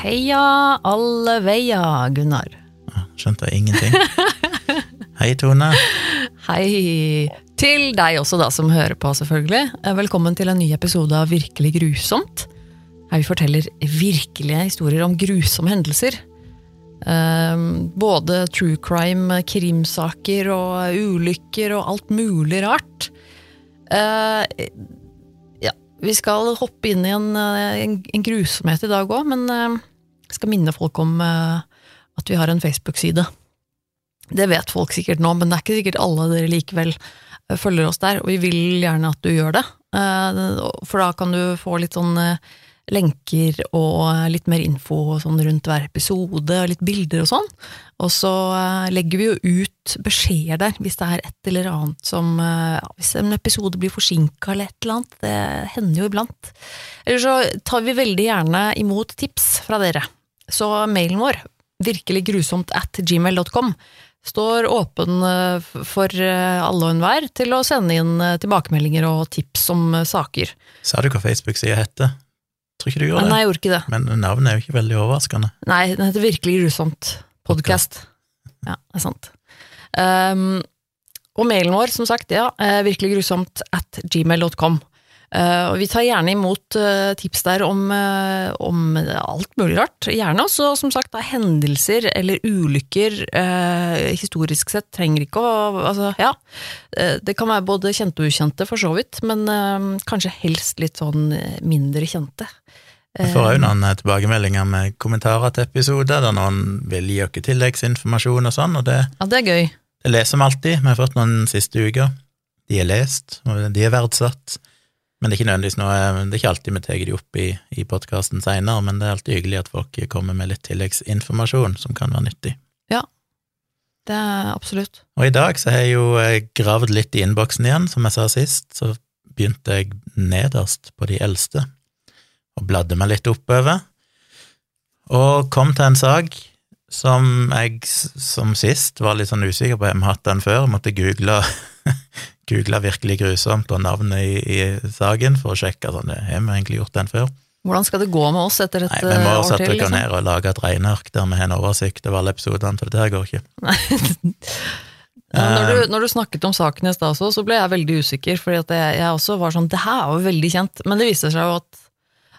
Heia alle veier, Gunnar. Skjønte jeg ingenting. Hei, Tone. Hei til deg også, da, som hører på, selvfølgelig. Eh, Velkommen til en ny episode av Virkelig grusomt. Her vi forteller virkelige historier om grusomme hendelser. Eh, både true crime, krimsaker og ulykker og alt mulig rart. Eh, ja, vi skal hoppe inn i en, eh, en, grusomhet i dag òg, men jeg skal minne folk om eh, at vi har en Facebook-side. Det vet folk sikkert nå, men det er ikke sikkert alle dere likevel eh, følger oss der, og vi vil gjerne at du gjør det. Eh, For da kan du få litt sånn lenker og litt mer info sånn rundt hver episode, og litt bilder og sånn. Og så legger vi jo ut beskjeder der hvis det er et eller annet som ja, Hvis en episode blir forsinka eller et eller annet. Det hender jo iblant. Eller så tar vi veldig gjerne imot tips fra dere. Så mailen vår, virkelig grusomt at gmail.com, står åpen eh, for eh, alle og enhver til å sende inn eh, tilbakemeldinger og tips om saker. Sa du hva Facebook-sida heter? Tror ikke du gjorde det. Nei, jeg gjorde ikke det. Men navnet er jo ikke veldig overraskende. Nei, den heter Virkelig grusomt podcast. Ja, det er sant. Um, og mailen vår, som sagt, ja, virkelig grusomt at gmail.com. Uh, og vi tar gjerne imot uh, tips der om, uh, om alt mulig rart. Gjerne også, som sagt, da, hendelser eller ulykker. Historisk sett trenger ikke å Altså, ja. Det kan være både kjente og ukjente, for så vidt, men kanskje helst litt sånn mindre kjente. Vi får òg noen eh, tilbakemeldinger med kommentarer til episoder, der noen vil gi oss tilleggsinformasjon og sånn, og det, Ja, det er gøy. det leser vi alltid. Vi har fått noen siste uker. De er lest, og de er verdsatt. Men det er ikke nødvendigvis noe, det er ikke alltid vi tar de opp i, i podkasten seinere, men det er alltid hyggelig at folk kommer med litt tilleggsinformasjon som kan være nyttig. Ja, Det er absolutt. Og i dag så har jeg jo eh, gravd litt i innboksen igjen, som jeg sa sist, så begynte jeg nederst på de eldste, og bladde meg litt oppover, og kom til en sak som jeg som sist var litt sånn usikker på om jeg har hatt den før, måtte google, google virkelig grusomt og navnet i, i saken for å sjekke sånn, har vi egentlig gjort den før? Hvordan skal det gå med oss etter et år til? vi må eh, sette oss Liksom? ned og lage et regneark der vi har en oversikt over alle episodene, for det her går ikke. Når, du, når du snakket om saken i stad så ble jeg veldig usikker, fordi jeg, jeg også var sånn Det her er jo veldig kjent, men det viste seg jo at,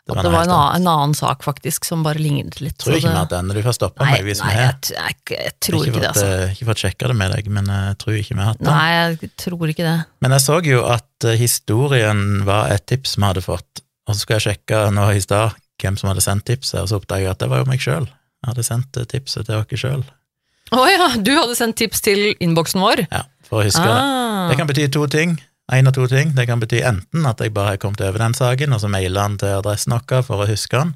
at det var en annen, en annen sak, faktisk, som bare lignet litt. Tror ikke det- har hatt den. Du får stoppe Nei, meg hvis vi jeg, Nei, t- jeg, jeg tror ikke ikke det, altså. eh, Ikke fått sjekka det med deg, men jeg tror ikke vi har hatt det. Nei, jeg tror ikke det. Men jeg så jo at eh, historien var et tips vi hadde fått, og så skulle jeg sjekke nå i stad hvem som hadde sendt tipset, og så oppdaga jeg at det var jo meg sjøl. Jeg hadde sendt eh, tipset til dere sjøl, Å ja, du hadde sendt tips til innboksen vår? ja, for å huske det. Ah, Det kan bety to ting. En av to ting. Det kan bety enten at jeg bare har kommet over den saken, og så mailer den til adressen vår for å huske den,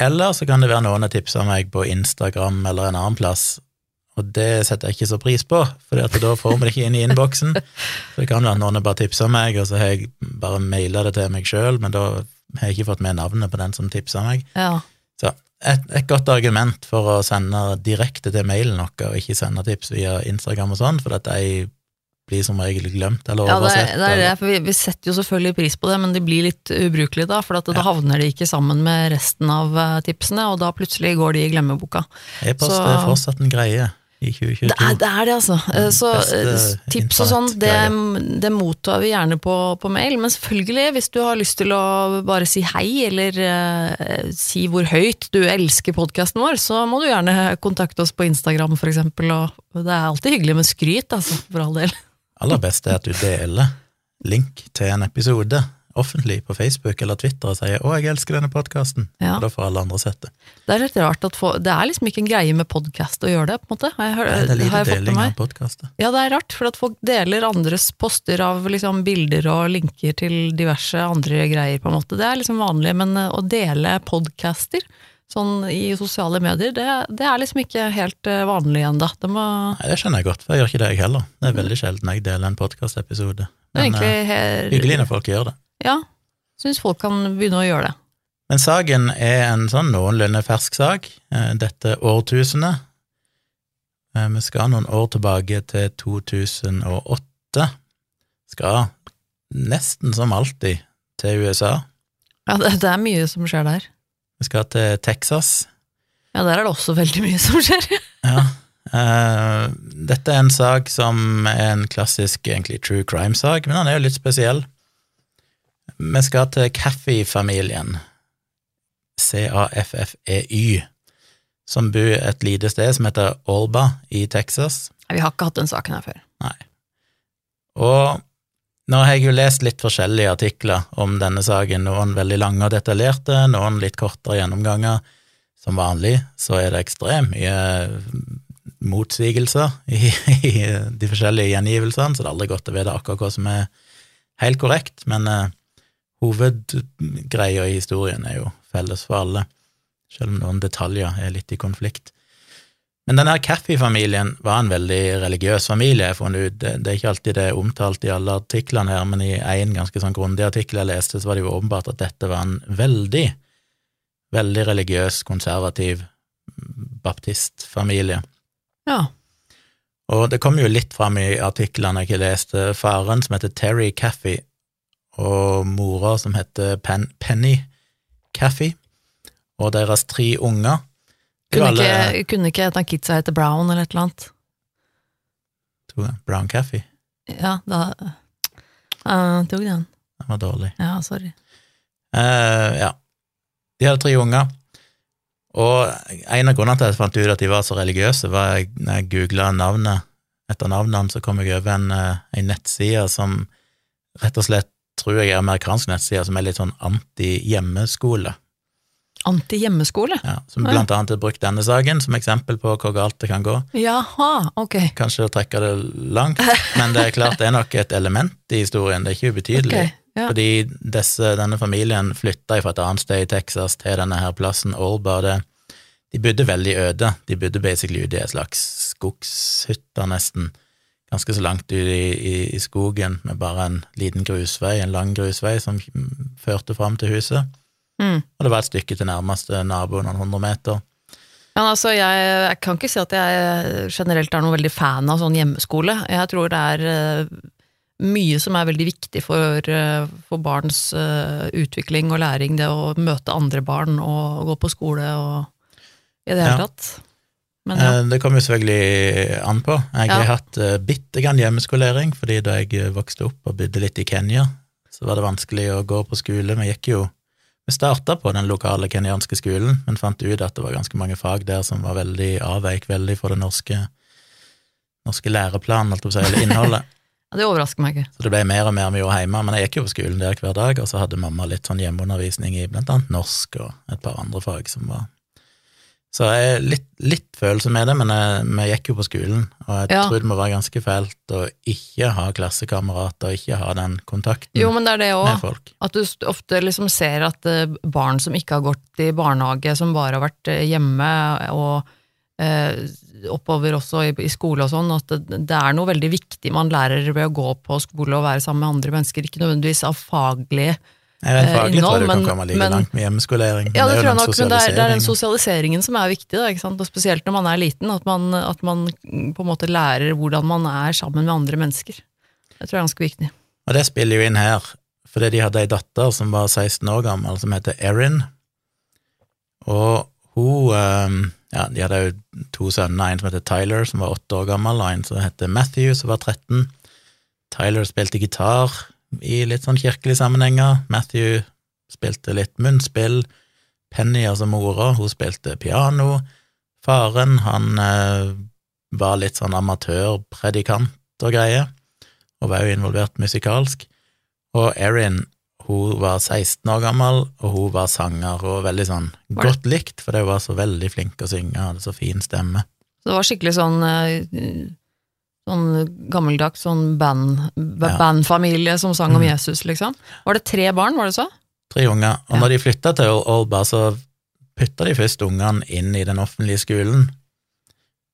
eller så kan det være noen har tipsa meg på Instagram eller en annen plass, og det setter jeg ikke så pris på, for da får vi det ikke inn i innboksen. Så det kan være at noen har bare tipsa meg, og så har jeg bare maila det til meg sjøl, men da har jeg ikke fått med navnet på den som tipsa meg. ja. Så et, et godt argument for å sende direkte til mailen vår, og ikke sende tips via Instagram og sånn, for at de blir som regel glemt eller Ja, det, det er det, for vi, vi setter jo selvfølgelig pris på det, men de blir litt ubrukelige da, for at da Ja. havner de ikke sammen med resten av eh, tipsene, og da plutselig går de i glemmeboka. E-post er fortsatt en greie i 2022. Det er det, er det altså. Mm, Så eh, tips og sånn, det, det mottar vi gjerne på, på mail, men selvfølgelig, hvis du har lyst til å bare si hei, eller eh, si hvor høyt du elsker podkasten vår, så må du gjerne kontakte oss på Instagram, for eksempel, og det er alltid hyggelig med skryt, altså, for all del. Aller best er at du deler link til en episode offentlig på Facebook eller Twitter og sier 'Å, jeg elsker denne podkasten', Ja. og da får alle andre sett det. Det er litt rart at få, det er liksom ikke en greie med podkast å gjøre det, på en måte. Har jeg, Nei, det er har lite deling av podkaster. Ja, det er rart, for at folk deler andres poster av liksom bilder og linker til diverse andre greier, på en måte. Det er liksom vanlig, men å dele podcaster sånn i sosiale medier, det, det er liksom ikke helt eh, vanlig ennå. Det må Nei, det skjønner jeg godt, for jeg gjør ikke det, jeg heller. Det er veldig sjelden jeg deler en podkastepisode. Men her... egentlig hyggelig når folk gjør det. Ja, syns folk kan begynne å gjøre det. Men saken er en sånn noenlunde fersk sak, eh, dette årtusenet. Eh, Vi skal noen år tilbake til 2008. Skal nesten som alltid til USA. Ja, det er mye som skjer der. Vi skal til Texas, Ja, der er det også veldig mye som skjer. Ja. Uh, dette er en sak som er en klassisk egentlig true crime-sak, men den er jo litt spesiell. Vi skal til Caffey-familien, C-A-F-F-E-Y, som bor et lite sted som heter Olba i Texas. Vi har ikke hatt den saken her før. Nei. Og nå har jeg jo lest litt forskjellige artikler om denne saken, noen veldig lange og detaljerte, noen litt kortere gjennomganger. Som vanlig så er det ekstremt mye motsigelser i, i de forskjellige gjengivelsene, så det er aldri godt å vite akkurat hva som er helt korrekt, men uh, hovedgreia i historien er jo felles for alle, selv om noen detaljer er litt i konflikt. Men denne Caffey-familien var en veldig religiøs familie, jeg har funnet ut. Det, det er ikke alltid det er omtalt i alle artiklene her, men i en ganske sånn grundig artikkel jeg leste, så var det jo åpenbart at dette var en veldig, veldig religiøs, konservativ baptistfamilie. Ja. Og det kom jo litt fram i artiklene jeg leste, faren som heter Terry Caffey, og mora som heter Pen Penny Caffey, og deres tre unger. Kunne ikke, kunne ikke et av kidsa hete Brown eller et eller annet? to- Brown Caffey, Ja, da uh, tok den. den var dårlig. Ja, sorry. Uh, ja. De hadde tre unger, og en av grunnene til at jeg fant ut at de var så religiøse, var at når jeg googla navnet etter navnene, så kom jeg over en, eh, en nettside som rett og slett tror jeg er amerikansk nettside, som er litt sånn anti-hjemmeskole. Anti-hjemmeskole? Ja, som Ja. blant annet har brukt denne saken som eksempel på hvor galt det kan gå. Jaha, ok. Kanskje å trekke det langt, men det er klart det er nok et element i historien, det er ikke ubetydelig. Okay, ja. Fordi disse, denne familien flytta fra et annet sted i Texas til denne her plassen, Alba. og de bodde veldig øde. De bodde basically ute i en slags skogshytte, nesten. Ganske så langt ut i, i, i skogen, med bare en liten grusvei, en lang grusvei, som førte fram til huset. Mm. Og det var et stykke til nærmeste nabo, noen hundre meter. Men altså, jeg, jeg kan ikke si at jeg generelt er noen veldig fan av sånn hjemmeskole. Jeg tror det er eh, mye som er veldig viktig for, eh, for barns eh, utvikling og læring, det å møte andre barn og gå på skole og i det hele Ja. tatt. Men ja. Det kommer jo selvfølgelig an på. Jeg Ja. har hatt bitte grann hjemmeskolering, fordi da jeg vokste opp og bodde litt i Kenya, så var det vanskelig å gå på skole. Vi gikk jo Vi starta på den lokale kenyanske skolen, men fant ut at det var ganske mange fag der som var veldig avveik veldig fra det norske, norske læreplanen, alt si, eller innholdet. det overrasker meg ikke. Så det ble mer og mer vi gjorde hjemme, men jeg gikk jo på skolen der hver dag, og så hadde mamma litt sånn hjemmeundervisning i blant annet norsk og et par andre fag som var Så jeg er litt, litt følelse med det, men jeg, vi gikk jo på skolen, og jeg Ja. tror det må være ganske fælt å ikke ha klassekamerater, ikke ha den kontakten Jo, men det er det med folk. At du ofte liksom ser at eh, barn som ikke har gått i barnehage, som bare har vært eh, hjemme og eh, oppover også i, i skole og sånn, at det, det er noe veldig viktig man lærer ved å gå på skole og være sammen med andre mennesker, ikke nødvendigvis av faglig Vet Eh, faglig tror jeg du kan komme like men- langt med hjemmeskolering. Ja, det det tror jeg nok, men det er, det er den sosialiseringen. som er viktig, da, og spesielt når man er liten, at man, at man på en måte lærer hvordan man er sammen med andre mennesker. Det tror jeg er ganske viktig. Og det spiller jo inn her, fordi de hadde ei datter som var 16 år gammel, som heter Erin, og hun eh, Ja, de hadde jo to sønner, en som heter Tyler, som var åtte år gammel, og en som heter Matthew, som var 13. Tyler spilte gitar i litt sånn kirkelige sammenhenger. Matthew spilte litt munnspill. Penny, altså mora, hun spilte piano. Faren, han eh, var litt sånn amatørpredikant og greier og var jo involvert musikalsk. Og Erin, hun var 16 år gammel, og hun var sanger og veldig sånn godt likt, for hun var så veldig flink å synge, hadde så fin stemme. Så det var skikkelig sånn eh, Sånn gammeldags sånn band, bandfamilie som sang om Mm. Jesus, liksom. Var det tre barn, var det så? Tre unger. Og når de flytta til Olba, så putta de først ungene inn i den offentlige skolen.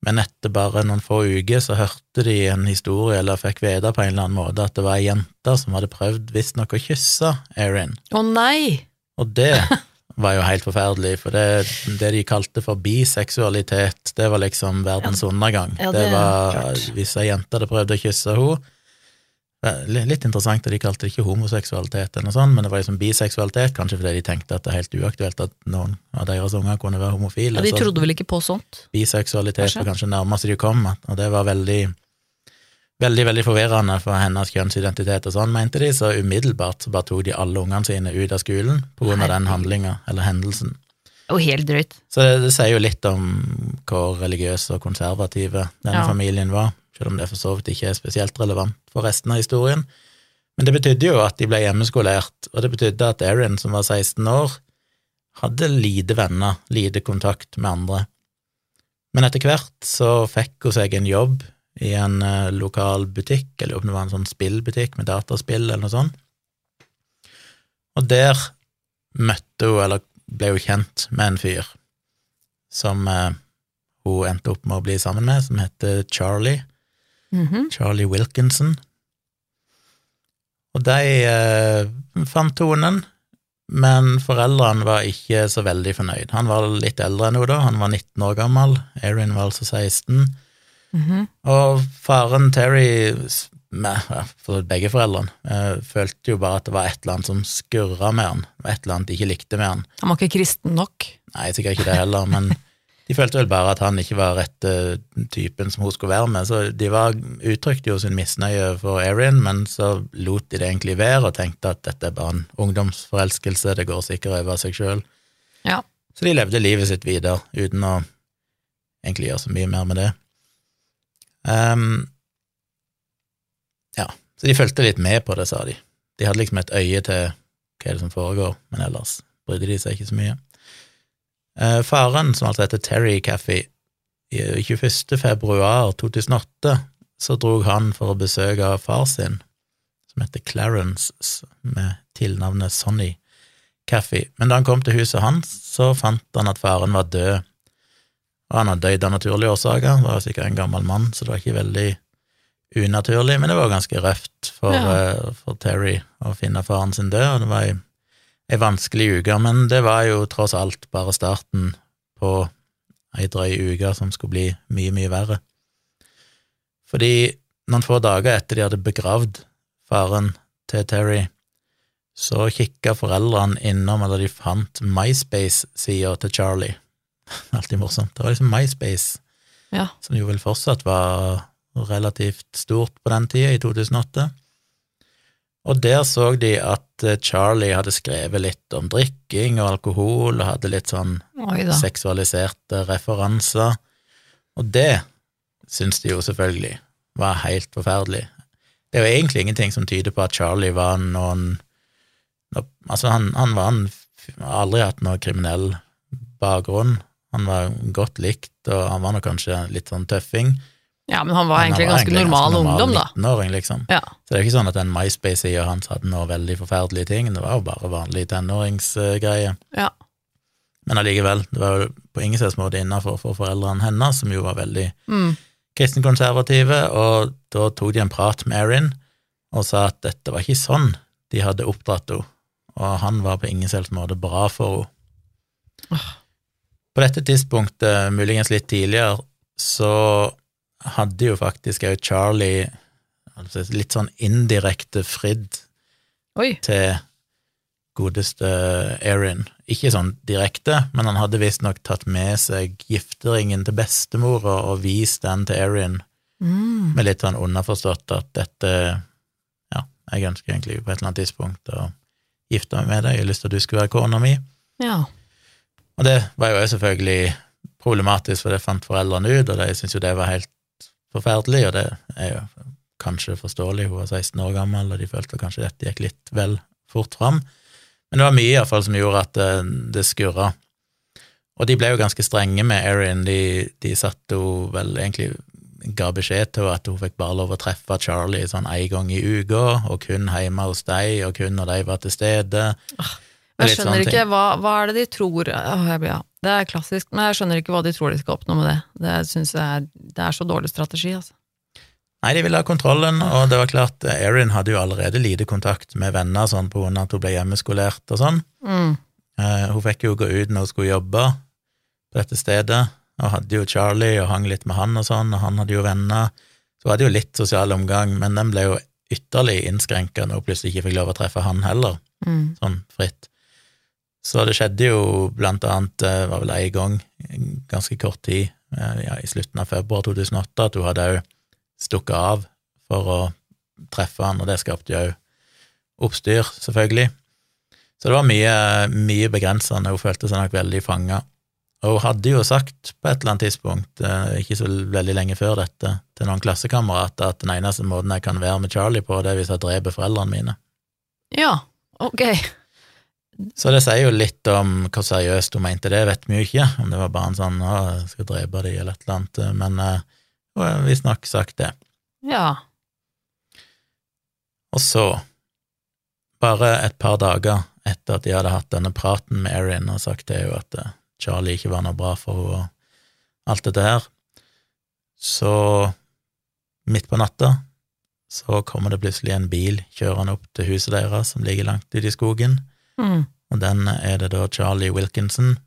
Men etter bare noen få uker så hørte de en historie, eller fikk vite på en eller annen måte, at det var ei jente som hadde prøvd visstnok å kysse Erin. Å nei! Og det var jo helt forferdelig, for det, det de kalte for biseksualitet, det var liksom verdens undergang. Ja, det, det var klart. Hvis ei jente hadde prøvd å kysse henne, Litt interessant at de kalte det ikke homoseksualitet, eller noe sånt, men det var liksom biseksualitet, kanskje fordi de tenkte at det er helt uaktuelt at noen av deres unger kunne være homofile. Ja, de trodde vel ikke på sånt? biseksualitet Kanskje. var kanskje nærmest de kom, og det var veldig, veldig, veldig forvirrende for hennes kjønnsidentitet og sånn, mente de, så umiddelbart så bare tok de alle ungene sine ut av skolen på grunn av den handlinga, eller hendelsen. Er helt drøyt. Så det, det sier jo litt om hvor religiøse og konservative denne Ja. familien var, selv om det for så vidt ikke er spesielt relevant for resten av historien. Men det betydde jo at de ble hjemmeskolert, og det betydde at Erin, som var 16 år, hadde lite venner, lite kontakt med andre. Men etter hvert så fikk hun seg en jobb i en uh, lokal butikk, eller om det var en sånn spillbutikk med dataspill eller noe sånt. Og der møtte hun, eller ble hun kjent med en fyr som uh, hun endte opp med å bli sammen med, som heter Charlie. Mhm. Charlie Wilkinson. Og de uh, fant tonen, men foreldrene var ikke så veldig fornøyd. Han var litt eldre enn henne da, han var 19 år gammel, Erin var altså 16. Mhm. Og faren Terry, med, for begge foreldrene, eh, følte jo bare at det var et eller annet som skurra med han, et eller annet de ikke likte med han. Han var ikke kristen nok. Nei, sikkert ikke det heller, men de følte vel bare at han ikke var rette typen som hun skulle være med, så de var, uttrykte jo sin misnøye for Erin, men så lot de det egentlig være og tenkte at dette er bare en ungdomsforelskelse, det går sikkert over seg sjøl. Ja. Så de levde livet sitt videre uten å egentlig gjøre så mye mer med det. Ehm, ja, så de fulgte litt med på det, sa de. De hadde liksom et øye til hva er det som foregår, men ellers brydde de seg ikke så mye. Uh, faren, som altså heter Terry Caffey, i 21. februar 2008 så drog han for å besøke far sin, som heter Clarence, med tilnavnet Sonny Caffey. Men da han kom til huset hans, så fant han at faren var død. Og han hadde dødd av naturlige årsaker, var sikkert en gammel mann, så det var ikke veldig unaturlig, men det var ganske røft for, Ja. eh, for Terry å finne faren sin død, og det var ei, ei vanskelig uke, men det var jo tross alt bare starten på ei drøy uke som skulle bli mye, mye verre. Fordi noen få dager etter de hadde begravd faren til Terry, så kikka foreldrene innom, eller de fant MySpace-sida til Charlie. Alltid morsomt. Det var liksom MySpace, Ja. som jo vel fortsatt var relativt stort på den tida, i 2008. Og der så de at eh, Charlie hadde skrevet litt om drikking og alkohol, og hadde litt sånn seksualiserte referanser. Og det syns de jo selvfølgelig var helt forferdelig. Det er jo egentlig ingenting som tyder på at Charlie var noen Altså, han, han var en aldri hatt noen kriminell bakgrunn. Han var godt likt, og han var nok kanskje litt sånn tøffing. Ja, men han var Men han egentlig ganske normal ungdom, da. 19-åring, liksom. Ja. Så det er ikke sånn at den MySpace-sida hans hadde noe veldig forferdelige ting, det var jo bare vanlig tenåringsgreie. Ja. Men allikevel, det var jo på ingen slags måte innafor for foreldrene hennes, som jo var veldig Mm. kristenkonservative, og da tok de en prat med Erin og sa at dette var ikke sånn de hadde oppdratt henne, og han var på ingen slags måte bra for henne. På dette tidspunktet, muligens litt tidligere, så hadde jo faktisk òg Charlie altså litt sånn indirekte fridd Oi. til godeste Erin. Ikke sånn direkte, men han hadde visstnok tatt med seg gifteringen til bestemora og vist den til Erin, Mm. med litt sånn underforstått at dette Ja, jeg ønsker egentlig på et eller annet tidspunkt å gifte meg med deg, jeg har lyst til at du skulle være kona mi. Ja. Og det var jo selvfølgelig problematisk, for det fant foreldrene ut, og de syntes jo det var helt forferdelig, og det er jo kanskje forståelig, hun var 16 år gammel, og de følte kanskje dette gikk litt vel fort fram. Men det var mye i hvert fall som gjorde at det, det skurra. Og de ble jo ganske strenge med Erin, de, de satte henne vel egentlig ga beskjed til henne at hun fikk bare lov å treffe Charlie sånn en gang i uka, og kun hjemme hos deg, og kun når de var til stede. Jeg skjønner ikke hva, hva er det de tror Åh, blir, ja. Det er klassisk, men jeg skjønner ikke hva de tror de skal oppnå med det. Det synes jeg er, det er så dårlig strategi, altså. Nei, de ville ha kontrollen, og det var klart, Erin hadde jo allerede lite kontakt med venner sånn på grunn av at hun ble hjemmeskolert og sånn. Mm. Eh, hun fikk jo gå ut når hun skulle jobbe på dette stedet, og hadde jo Charlie og hang litt med han og sånn, og han hadde jo venner. Så hun hadde jo litt sosial omgang, men den ble jo ytterlig innskrenka når hun plutselig ikke fikk lov å treffe han heller, Mm. sånn fritt. Så det skjedde jo blant annet, det var vel én gang, ganske kort tid, eh, ja, i slutten av februar 2008, at hun hadde òg stukket av for å treffe han, og det skapte jo oppstyr, selvfølgelig. Så det var mye, mye begrensende, hun følte seg nok veldig fanga. Og hun hadde jo sagt på et eller annet tidspunkt, eh, ikke så veldig lenge før dette, til noen klassekamerater at den eneste måten jeg kan være med Charlie på, det er hvis jeg dreper foreldrene mine. Ja, ok. Så det sier jo litt om hvor seriøst hun mente det, vet vi jo ikke, om det var bare en sånn 'å, jeg skal drepe deg', eller et eller annet, men eh, hun har visstnok sagt det. Ja. Og så, bare et par dager etter at de hadde hatt denne praten med Erin og sagt det jo at eh, Charlie ikke var noe bra for henne og alt dette her, så midt på natta så kommer det plutselig en bil kjørende opp til huset deres som ligger langt ute i skogen, Mm. og den er det da Charlie Wilkinson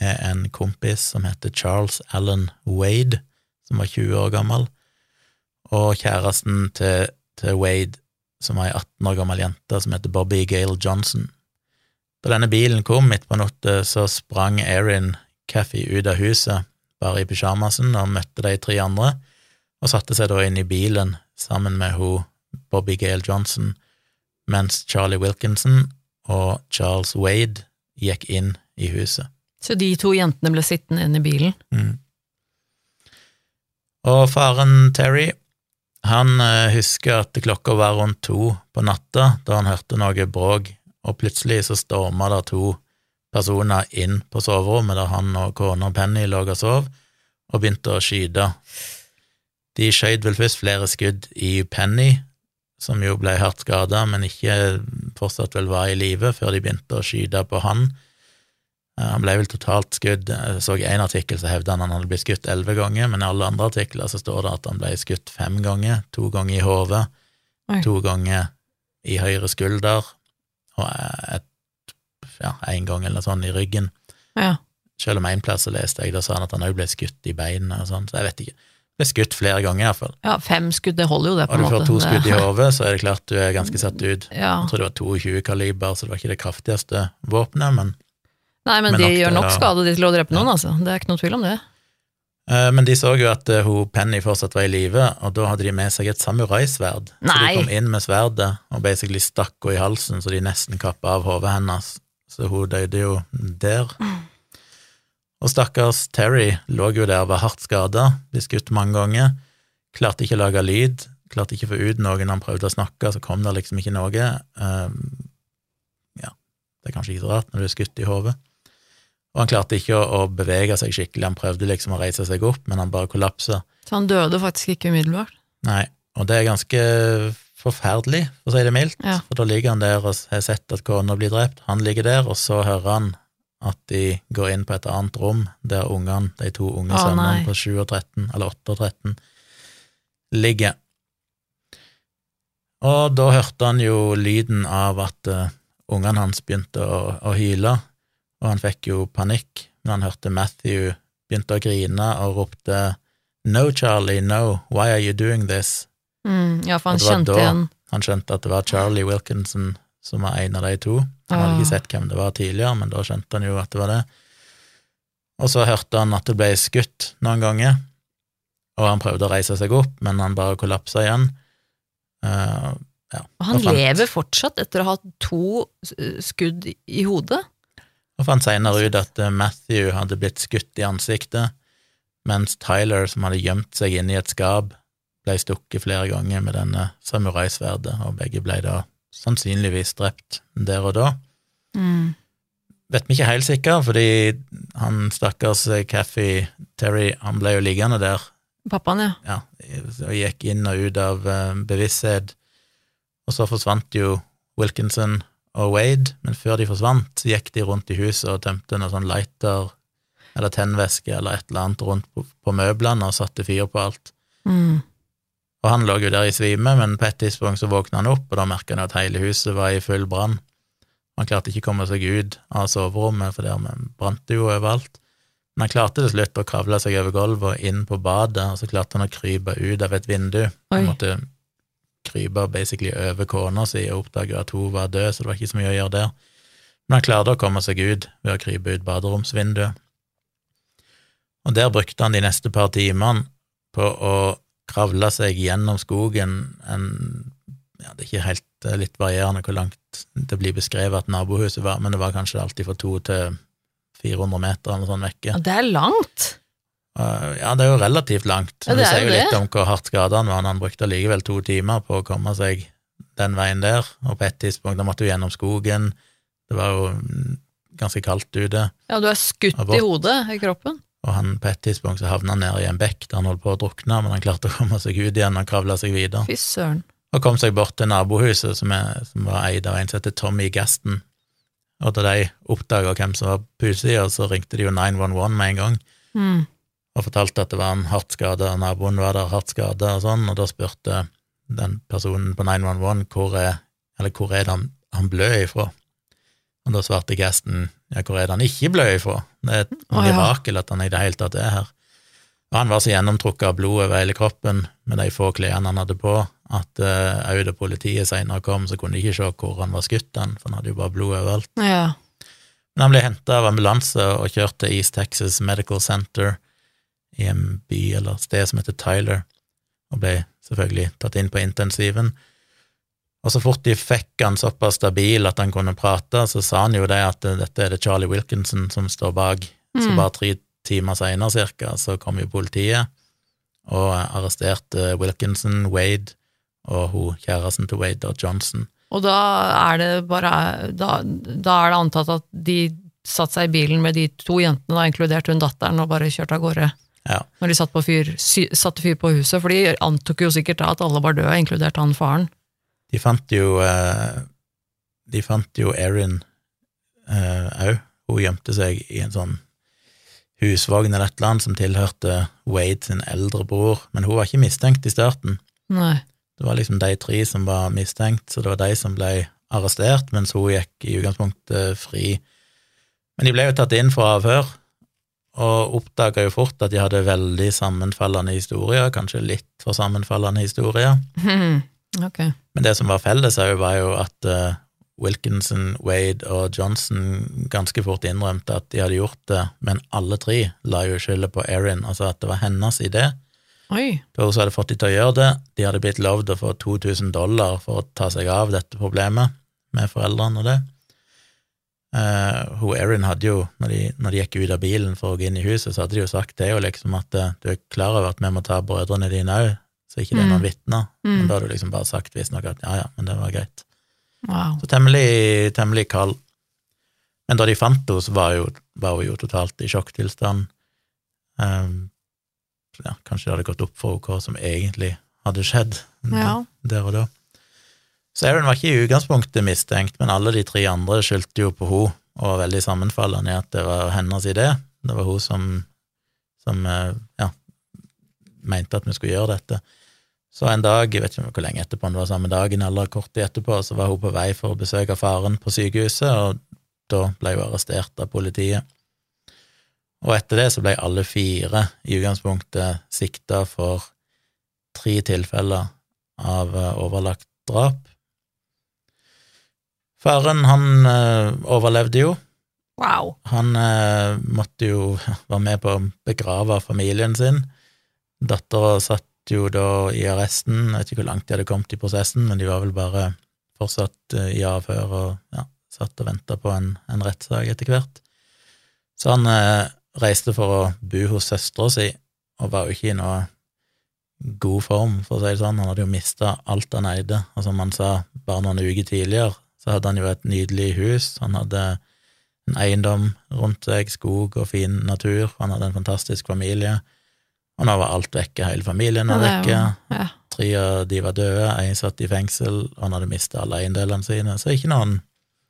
med en kompis som heter Charles Allen Wade, som var 20 år gammel, og kjæresten til, til Wade, som var ei 18 år gammel jente som heter Bobby Gale Johnson. Da denne bilen kom midt på natta, så sprang Erin Caffey ut av huset, bare i pysjamasen, og møtte de tre andre, og satte seg da inn i bilen sammen med hun Bobby Gale Johnson, mens Charlie Wilkinson og Charles Wade gikk inn i huset. Så de to jentene ble sittende inne i bilen? Mm. Og faren Terry, han eh, husker at klokka var rundt to på natta da han hørte noe bråk, og plutselig så storma det to personer inn på soverommet der han og kona Penny lå og sov, og begynte å skyte. De skjøt vel først flere skudd i Penny, som jo ble hardt skada, men ikke fortsatt vel var i live før de begynte å skyte på han. Eh, Han ble vel totalt skutt. Jeg så en artikkel så hevda han han hadde blitt skutt elleve ganger, men i alle andre artikler så står det at han ble skutt fem ganger. To ganger i hodet, to ganger i høyre skulder, og et, ja, en gang eller noe sånt i ryggen. Ja. Selv om en plass så leste jeg, da sa han at han òg ble skutt i beinet og sånn, så jeg vet ikke. Ble skutt flere ganger, iallfall. ja, fem skudd, det holder jo det, på en Har Og du får fått to skudd i Det- hodet, så er det klart du er ganske satt ut. Ja. Jeg tror det var 22 kaliber, så det var ikke det kraftigste våpenet, men Nei, men, Men de nok gjør nok skade de til å drepe noen, altså. Det er ikke noe tvil om det. Eh, Men de så jo at eh, hun Penny fortsatt var i live, og da hadde de med seg et samuraisverd. Så de kom inn med sverdet og basically stakk henne i halsen, så de nesten kappa av hodet hennes. Så hun døde jo der. Og stakkars Terry lå jo der og var hardt skada, ble skutt mange ganger. Klarte ikke å lage lyd, klarte ikke å få ut noe når han prøvde å snakke, så kom det liksom ikke noe. Eh, Ja, det er kanskje ikke så rart når du er skutt i hodet. Og han klarte ikke å, å bevege seg skikkelig, han prøvde liksom å reise seg opp, men han bare kollapsa. Så han døde faktisk ikke umiddelbart. Nei, og det er ganske forferdelig, for å si det mildt, Ja. for da ligger han der og har sett at kona blir drept, han ligger der, og så hører han at de går inn på et annet rom, der ungene, de to unge oh, sønnene på 7 og 13, eller 8 og 13, ligger. Og da hørte han jo lyden av at uh, ungene hans begynte å, å hyle, og han fikk jo panikk når han hørte Matthew begynte å grine og ropte No, Charlie, no, why are you doing this? Mm, ja, for han skjønte igjen Han skjønte at det var Charlie Wilkinson som var en av de to. Han hadde Ah. ikke sett hvem det var tidligere, men da skjønte han jo at det var det. Og så hørte han at det ble skutt noen ganger, og han prøvde å reise seg opp, men han bare kollapsa igjen. Uh, ja. Og han og fant, lever fortsatt etter å ha hatt to eh, skudd i hodet. og fant senere ut at eh, Matthew hadde blitt skutt i ansiktet, mens Tyler, som hadde gjemt seg inne i et skap, ble stukket flere ganger med denne samuraisverdet, og begge ble da sannsynligvis drept der og da. Mm. vet vi ikke helt sikkert, fordi han stakkars Caffey Terry, han ble jo liggende der, Pappaen, ja. ja, og gikk inn og ut av eh, bevissthet, og så forsvant jo Wilkinson og Wade, men før de forsvant, gikk de rundt i huset og tømte noe sånn lighter eller tennvæske eller et eller annet rundt på, på møblene og satte fyr på alt. Mm. Og han lå jo der i svime, men på et tidspunkt så våkna han opp, og da merka han at hele huset var i full brann. Han klarte ikke å komme seg ut av soverommet, for der brant det jo overalt. Men han klarte til slutt å kravle seg over gulvet og inn på badet, og så klarte han å krype ut av et vindu. Oi. Han måtte krype basically over kona si og oppdage at hun var død, så det var ikke så mye å gjøre der. Men han klarte å komme seg ut ved å krype ut baderomsvinduet. Og der brukte han de neste par timene på å kravle seg gjennom skogen en ja, Det er ikke helt er litt varierende hvor langt det blir beskrevet at nabohuset var, men det var kanskje alltid fra to til 400 meter eller sånn vekke. Ja, det er langt! Uh, Ja, det er jo relativt langt. Ja, det det er sier jo det. litt om hvor hardt skada han var. Han brukte allikevel to timer på å komme seg den veien der, og på et tidspunkt da måtte du gjennom skogen. Det var jo mm, ganske kaldt ute, Ja, du er skutt i hodet, i kroppen. Og han på et tidspunkt så havna han nede i en bekk der han holdt på å drukne, men han klarte å komme seg ut igjen og kravla seg videre. Fy søren. Og kom seg bort til nabohuset, som, er, som var eid av en som heter Tommy Gaston. Og da de oppdaga hvem som var på utsida, så ringte de jo 911 med en gang. Mm. og fortalte at det var en hardt skada, naboen var der hardt skada og sånn, og da spurte den personen på 911 hvor er, eller hvor er det han, han blød ifra. Og da svarte Gasten ja, hvor er det han ikke blø ifra? Det er et mirakel at han i det hele tatt er her. Og han var så gjennomtrukket av blod over hele kroppen med de få klærne han hadde på, at uh, da politiet senere kom, så kunne de ikke se hvor han var skutt, han, for han hadde jo bare blod overalt. Ja. Men han ble henta av ambulanse og kjørt til East Texas Medical Center i en by eller sted som heter Tyler, og ble selvfølgelig tatt inn på intensiven. Og så fort de fikk han såpass stabil at han kunne prate, så sa han jo det at dette er det Charlie Wilkinson som står bak. Så Mm. bare tre timer seinere cirka, så kom jo politiet og arresterte Wilkinson, Wade og hun kjæresten til Wade, og Johnson. Og da er det bare da, da er det antatt at de satte seg i bilen med de to jentene, da, inkludert hun datteren, og bare kjørte av gårde Ja. når de satt fyr, satte fyr på huset, for de antok jo sikkert da at alle var døde, inkludert han faren. De fant jo eh, De fant jo Erin òg. Hun gjemte seg i en sånn husvogn eller et eller annet som tilhørte Wade sin eldre bror, men hun var ikke mistenkt i starten. Nei. Det var liksom de tre som var mistenkt, så det var de som ble arrestert, mens hun gikk i utgangspunktet fri. Men de ble jo tatt inn for avhør, og oppdaga jo fort at de hadde veldig sammenfallende historier, kanskje litt for sammenfallende historier. Hmm. Ok. Men det som var felles òg, var jo at eh, Wilkinson, Wade og Johnson ganske fort innrømte at de hadde gjort det, men alle tre la jo skylda på Erin, altså at det var hennes idé. Oi. Hun hadde fått de til å gjøre det. De hadde blitt lovd å få 2000 dollar for å ta seg av dette problemet med foreldrene og det. Eh, hun Erin hadde jo, når de, når de gikk ut av bilen for å gå inn i huset, så hadde de jo sagt det jo liksom at eh, du er klar over at vi må ta brødrene dine òg, så ikke det er noen vitner. Men Mm. da hadde du liksom bare sagt visstnok at ja, ja, men det var greit. Wow. Så temmelig, temmelig kald. Men da de fant henne, så var, jo, var hun jo totalt i sjokktilstand. Um, ja, kanskje det hadde gått opp for henne hva som egentlig hadde skjedd Ja. der og da. Så Erin var ikke i utgangspunktet mistenkt, men alle de tre andre skyldte jo på henne, og var veldig sammenfallende i at det var hennes idé. Det var hun som, som eh, ja, mente at vi skulle gjøre dette. Så en dag, jeg vet ikke hvor lenge etterpå, det var samme dagen eller kort tid etterpå, så var hun på vei for å besøke faren på sykehuset, og da ble hun arrestert av politiet. Og etter det så ble alle fire i utgangspunktet sikta for tre tilfeller av eh, overlagt drap. Faren, han eh, overlevde jo. Wow. Han eh, måtte jo være med på å begrave familien sin. Dattera satt jo da i arresten, jeg vet ikke hvor langt de hadde kommet i prosessen, men de var vel bare fortsatt eh, i avhør og ja, satt og venta på en, en rettssak etter hvert. Så han eh, reiste for å bo hos søstera si, og var jo ikke i noe god form, for å si det sånn. Han hadde jo mista alt han eide, og som han sa bare noen uker tidligere, så hadde han jo et nydelig hus, han hadde en eiendom rundt seg, skog og fin natur, han hadde en fantastisk familie, og nå var alt vekke, hele familien var Ja, vekke, ja. tre av de var døde, en satt i fengsel, og han hadde mista alle eiendelene sine, så ikke noen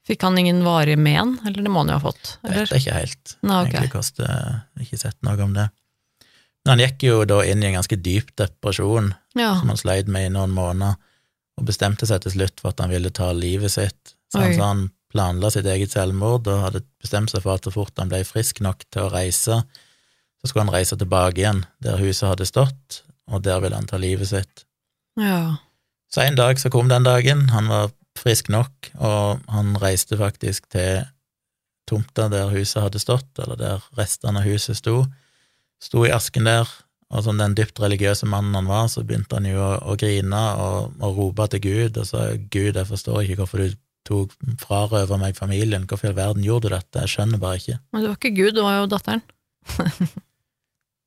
Fikk han ingen varig men, eller det må han jo ha fått? Jeg Eller? vet ikke helt. Nå, okay. Egentlig koster ikke sett noe om det. Men han gikk jo da inn i en ganske dyp depresjon, Ja. som han sleit med i noen måneder, og bestemte seg til slutt for at han ville ta livet sitt. Så han sa han planla sitt eget selvmord og hadde bestemt seg for at så fort han ble frisk nok til å reise, så skulle han reise tilbake igjen der huset hadde stått, og der ville han ta livet sitt. ja. Så en dag så kom den dagen, han var frisk nok, og han reiste faktisk til tomta der huset hadde stått, eller der restene av huset sto. Sto i asken der, og som den dypt religiøse mannen han var, så begynte han jo å, å grine og, og rope til Gud og sa Gud, jeg forstår ikke hvorfor du tok frarøva meg familien, hvorfor i all verden gjorde du dette, jeg skjønner bare ikke. Men det var ikke Gud, det var jo datteren.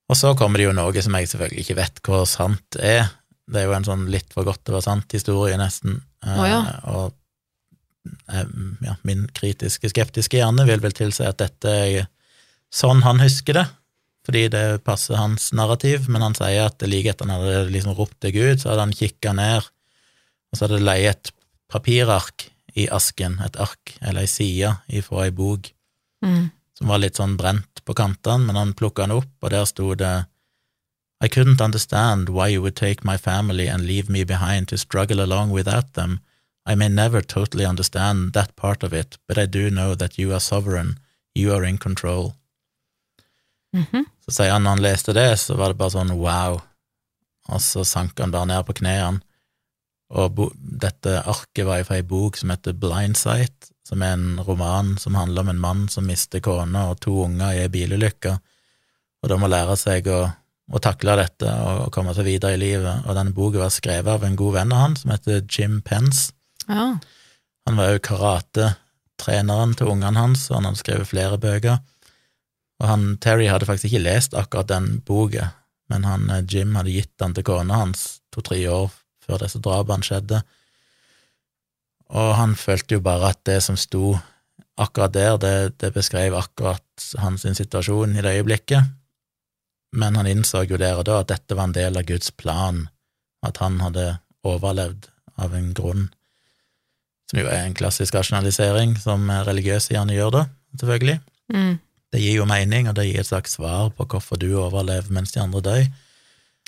Og så kommer det jo noe som jeg selvfølgelig ikke vet hvor sant er. Det er jo en sånn litt for godt til å være sant-historie, nesten. Oh, ja. Eh, og eh, ja, min kritiske, skeptiske hjerne vil vel tilsi at dette er sånn han husker det, fordi det passer hans narrativ, men han sier at like etter han hadde liksom ropt til Gud, så hadde han kikka ned, og så hadde det leid et papirark i asken, et ark eller ei side ifra ei bok Mm. Som var litt sånn brent på kantene, men han plukka den opp, og der sto det I couldn't understand why you would take my family and leave me behind to struggle along without them. I may never totally understand that part of it, but I do know that you are sovereign, you are in control. Mhm. Så sier han når han leste det, så var det bare sånn wow, og så sank han bare ned på knærne. Og dette arket var fra ei bok som heter Blindsight, som er en roman som handler om en mann som mister kone og to unger i ei bilulykke, og da må lære seg å, å takle dette og komme seg videre i livet. Og denne boka var skrevet av en god venn av han som heter Jim Pence. Ja. Han var jo karatetreneren til ungene hans, og han hadde skrevet flere bøker. Og han, Terry hadde faktisk ikke lest akkurat den boka, men han, eh, Jim hadde gitt den til kona hans to-tre år før disse drapene skjedde. Og han følte jo bare at det som sto akkurat der, det, det beskrev akkurat hans situasjon i det øyeblikket. Men han innså jo der og da at dette var en del av Guds plan, at han hadde overlevd av en grunn, som jo er en klassisk rasjonalisering, som religiøse gjerne gjør da, selvfølgelig. Mm. Det gir jo mening, og det gir et slags svar på hvorfor du overlever mens de andre dør.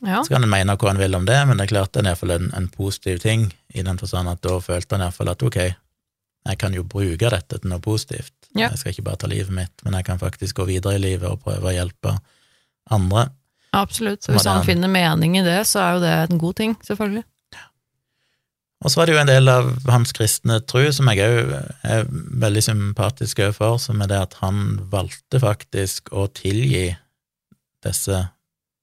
Ja. Så kan en mene hva en vil om det, men det er klart det er iallfall en, en positiv ting, i den forstand at da følte han iallfall at ok, jeg kan jo bruke dette til noe positivt. Ja. Jeg skal ikke bare ta livet mitt, men jeg kan faktisk gå videre i livet og prøve å hjelpe andre. Absolutt. Så hvis han finner mening i det, så er jo det en god ting, selvfølgelig. Og så var det jo en del av hans kristne tro som jeg òg er veldig sympatisk overfor, som er det at han valgte faktisk å tilgi disse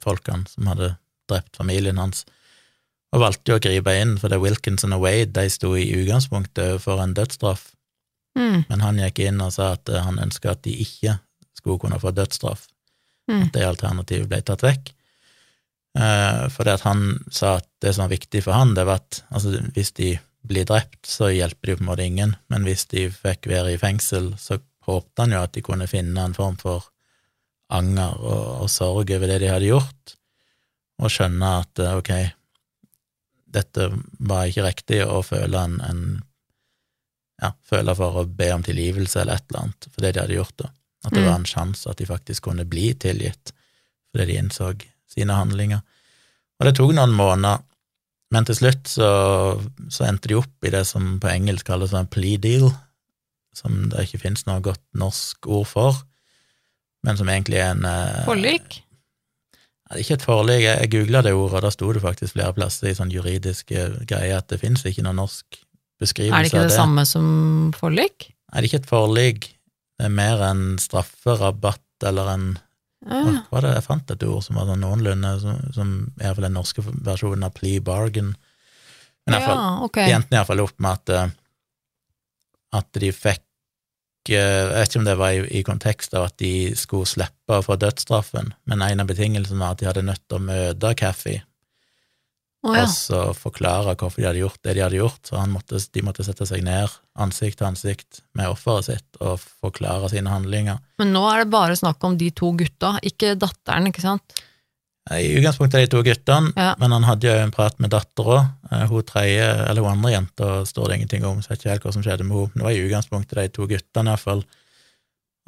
folkene som hadde drept familien hans, og valgte jo å gripe inn, for det Wilkinson og Wade de sto i utgangspunktet overfor en dødsstraff, Mm. men han gikk inn og sa at eh, han ønska at de ikke skulle kunne få dødsstraff, Mm. at det alternativet ble tatt vekk. Eh, fordi at han sa at det som var viktig for han, det var at altså, hvis de blir drept, så hjelper de på en måte ingen, men hvis de fikk være i fengsel, så håpte han jo at de kunne finne en form for anger og, og sorg over det de hadde gjort, og skjønne at eh, ok, dette var ikke riktig, og føle en, en ja, føle for å be om tilgivelse eller et eller annet for det de hadde gjort, da. At det Mm. var en sjanse at de faktisk kunne bli tilgitt fordi de innså sine handlinger. Og det tok noen måneder, men til slutt så, så endte de opp i det som på engelsk kalles en plea deal, som det ikke finnes noe godt norsk ord for, men som egentlig er en eh, Forlik? Det er ikke et forlik, jeg, googla det ordet, og da sto det faktisk flere plasser i sånn juridiske greier at det finnes ikke noen norsk beskrivelse av det. Er det ikke det det. samme som forlik? Nei, det er ikke et forlik, det er mer en strafferabatt eller en Ja. Hva var det jeg fant et ord som var sånn noenlunde, som, som iallfall den norske versjonen av plea bargain. Men i hvert fall, ja, ok. de endte iallfall opp med at, eh, at de fikk eh, Jeg vet ikke om det var i, i kontekst av at de skulle slippe å få dødsstraffen, men en av betingelsene var at de hadde nødt til å møte Cathy oh, ja. og så forklare hvorfor de hadde gjort det de hadde gjort. Så han måtte, de måtte sette seg ned ansikt til ansikt med offeret sitt og forklare sine handlinger. Men nå er det bare snakk om de to gutta, ikke datteren, ikke sant? I utgangspunktet de to guttene, Ja. men han hadde jo en prat med dattera. Hun tredje, eller hun andre jenta står det ingenting om, så jeg vet ikke helt hva som skjedde med henne. Det var i utgangspunktet de to guttene, iallfall.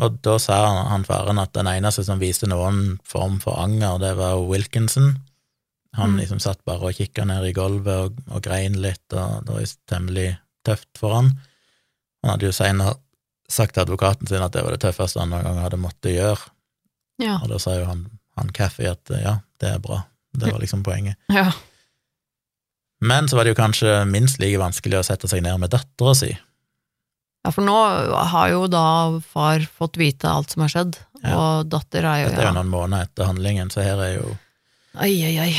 Og da sa han, han faren at den eneste som viste noen form for anger, det var Wilkinson. Han Mm. liksom satt bare og kikka ned i gulvet og, og grein litt, og det var jo temmelig tøft for han. Han hadde jo seinere sagt til advokaten sin at det var det tøffeste han noen gang hadde måttet gjøre, Ja. og da sa jo han, han Cathy at ja, det er bra. Det var liksom poenget. ja. Men så var det jo kanskje minst like vanskelig å sette seg ned med dattera si. Ja, for nå har jo da far fått vite alt som har skjedd, Ja. og datter er jo Dette er jo ja. noen måneder etter handlingen, så her er jo, Oi, oi, oi.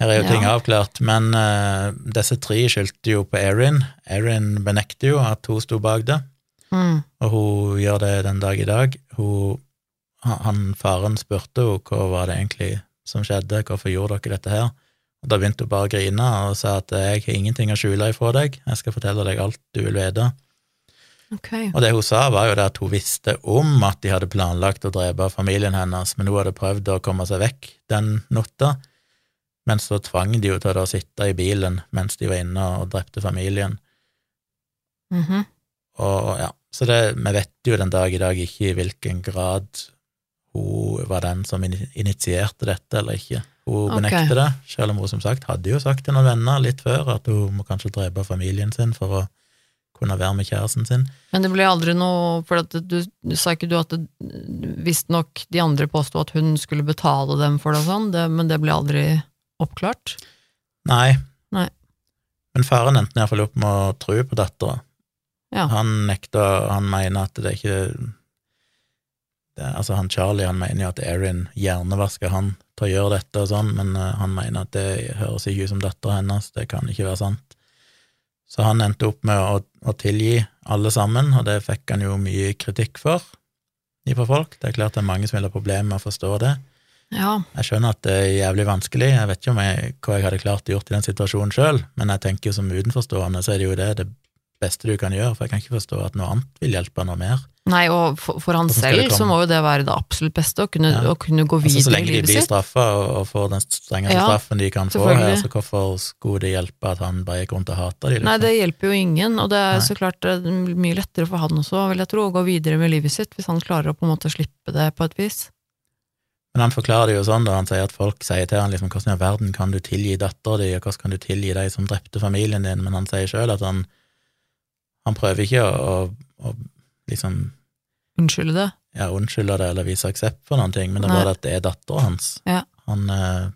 her er jo ting Ja. avklart. Men uh, disse tre skyldte jo på Erin. Erin benekter jo at hun sto bak det, Mm. og hun gjør det den dag i dag. Hun, han, faren spurte jo hva var det egentlig som skjedde, hvorfor gjorde dere dette her? Og Da begynte hun bare å grine og sa at jeg har ingenting å skjule ifra deg, jeg skal fortelle deg alt du vil vite. Okay. Og det hun sa, var jo det at hun visste om at de hadde planlagt å drepe familien hennes, men hun hadde prøvd å komme seg vekk den natta, men så tvang de jo til å sitte i bilen mens de var inne og drepte familien. Mhm. Og ja, Så det, vi vet jo den dag i dag ikke i hvilken grad hun var den som initierte dette, eller ikke. Hun Ok. benekter det, selv om hun som sagt hadde jo sagt til noen venner litt før at hun må kanskje drepe familien sin for å kunne være med kjæresten sin. Men det ble aldri noe For du, du sa ikke du at visstnok de andre påsto at hun skulle betale dem for det og sånn, det, men det ble aldri oppklart? Nei. Nei. Men faren endte iallfall opp med å tro på dattera. Ja. Han nekta, han mener at det ikke det, Altså, han Charlie han mener jo at Erin hjernevasker han til å gjøre dette og sånn, men eh, han mener at det høres ikke ut som dattera hennes, det kan ikke være sant. Så han endte opp med å, å tilgi alle sammen, og det fikk han jo mye kritikk for fra folk. Det er klart det er mange som vil ha problemer med å forstå det. Ja. Jeg skjønner at det er jævlig vanskelig, jeg vet ikke om jeg, hva jeg hadde klart å gjort i den situasjonen sjøl, men jeg tenker jo som utenforstående så er det jo det det beste du kan gjøre, for jeg kan ikke forstå at noe annet vil hjelpe noe mer. Nei, og for, for han selv så må jo det være det absolutt beste, å kunne, Ja. å kunne gå Altså, sitt. så lenge de blir straffa og, og får den strengeste Ja, straffen de kan få her, så hvorfor skulle det hjelpe at han bare gikk rundt og hata de, liksom? Nei, det hjelper jo ingen, og det er Nei. så klart eh, mye lettere for han også, vil jeg tro, å gå videre med livet sitt, hvis han klarer å på en måte slippe det på et vis. Men han forklarer det jo sånn da han sier at folk sier til han liksom, hvordan i all verden kan du tilgi dattera di, og hvordan kan du tilgi de som drepte familien din, men han sier sjøl at han, han prøver ikke å, å, å liksom Unnskylde det. ja, unnskylde det eller vise aksept for noen ting, men det er bare at det er dattera hans. Ja. Han, eh,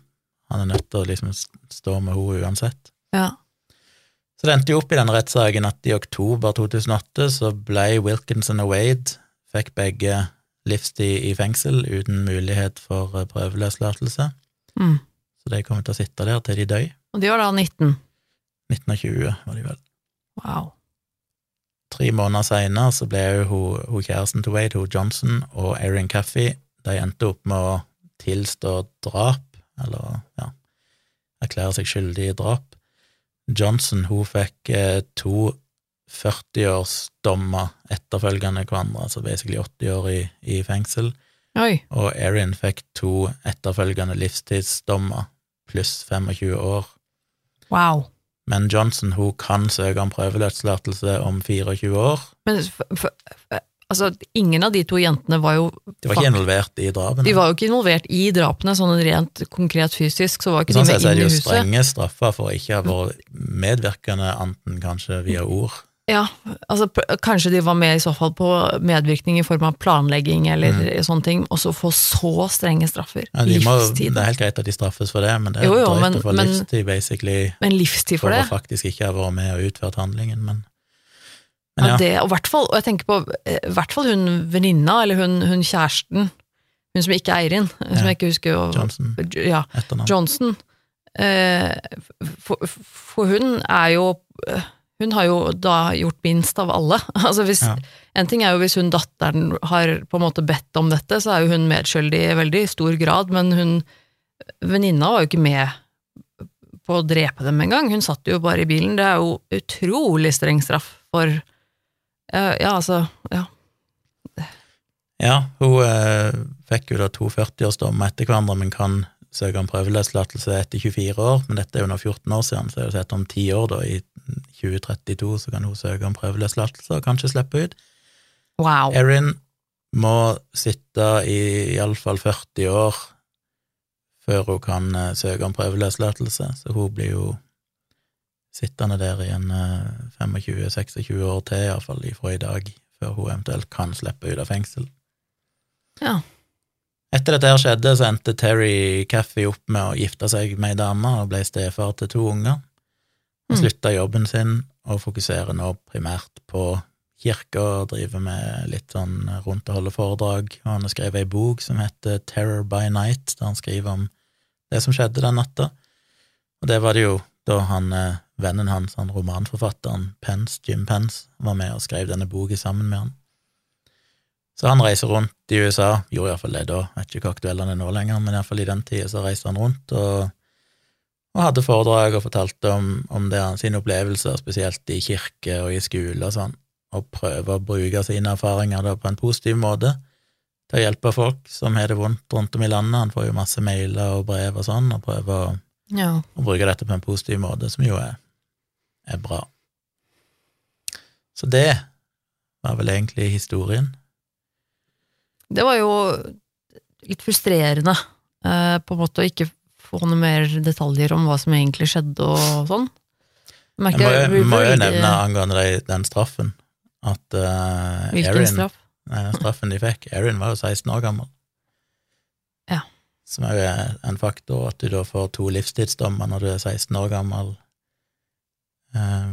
han er nødt til å liksom stå med henne uansett. Ja. Så det endte jo opp i denne rettssaken at i oktober 2008 så ble Wilkinson og Wade fikk begge livstid i fengsel uten mulighet for eh, prøveløslatelse. Mm. Så de kommer til å sitte der til de døy. Og de var da 19. 1920 var de vel. Wow. Tre måneder seinere så ble jo hun, hun kjæresten til Wade, hun Johnson, og Erin Caffey, de endte opp med å tilstå drap, eller ja, erklære seg skyldig i drap. Johnson, hun fikk eh, to 40-årsdommer etterfølgende hverandre, altså basically 80 år i, i fengsel, Oi. og Erin fikk to etterfølgende livstidsdommer pluss 25 år. Wow. Men Johnson hun kan søke om prøveløslatelse om 24 år. Men for, for, altså, ingen av de to jentene var jo De var ikke involvert i drapene. De var jo ikke involvert i drapene, sånn rent konkret fysisk, så var ikke Sånn de sett Sånn sett er det jo strenge straffer for å ikke ha vært medvirkende, anten kanskje via ord. Ja, altså kanskje de var med i så fall på medvirkning i form av planlegging eller sånne ting, og så få så strenge straffer. Mm. Ja, de må, livstid. det er helt greit at de straffes for det, men det er Jo, jo, drøyt men- å få men- livstid, basically, Men livstid for for det? å faktisk ikke ha vært med og utført handlingen, men Ja, Men ja, det, og hvert fall, og jeg tenker på eh, i hvert fall hun venninna, eller hun, hun kjæresten, hun som ikke er Eirin, som Ja. jeg ikke husker og, Johnson, Ja, etternavn. Johnson. Eh, for, for hun er jo eh, Hun har jo da gjort minst av alle. Altså hvis, Ja. En ting er jo hvis hun datteren har på en måte bedt om dette, så er jo hun medskyldig i veldig stor grad, men hun venninna var jo ikke med på å drepe dem engang. Hun satt jo bare i bilen. Det er jo utrolig streng straff for eh, Ja, altså Ja. Ja, hun eh, fikk jo da to 40-årsdommer etter hverandre, men kan søke om prøveløslatelse etter 24 år, men dette er jo nå 14 år siden, så er det sett om 10 år, da, i 2032, så kan hun søke om prøveløslatelse og kanskje slippe ut. Wow. Erin må sitte i iallfall 40 år før hun kan eh, søke om prøveløslatelse, så hun blir jo sittende der i en eh, 25-26 år til, iallfall ifra i dag, før hun eventuelt kan slippe ut av fengsel. Ja. Etter dette her skjedde, så endte Terry Caffey opp med å gifte seg med ei dame og ble stefar til to unger. Og Mm. slutta jobben sin og fokuserer nå primært på kirka og driver med litt sånn rundt og holder foredrag. Og han har skrevet ei bok som heter Terror by Night, der han skriver om det som skjedde den natta. Og det var det jo da han, eh, vennen hans, han romanforfatteren Pence, Jim Pence, var med og skrev denne boka sammen med han. Så han reiser rundt i USA, gjorde iallfall det da, jeg vet ikke hvor aktuell han er nå lenger, men iallfall i den tida så reiste han rundt og, og hadde foredrag og fortalte om, om det, sine opplevelser, spesielt i kirke og i skole og sånn, og prøve å bruke sine erfaringer da på en positiv måte til å hjelpe folk som har det vondt rundt om i landet. Han får jo masse mailer og brev og sånn, og prøver å, Ja. å bruke dette på en positiv måte, som jo er, er bra. Så det var vel egentlig historien. Det var jo litt frustrerende, eh, på en måte å ikke få noe mer detaljer om hva som egentlig skjedde og sånn. Jeg merker må, jeg må jo nevne angående de, den straffen, at uh, Hvilken Erin, straff? den straffen de fikk Erin var jo 16 år gammel. Ja. Som er jo en faktor, at du da får to livstidsdommer når du er 16 år gammel. Eh,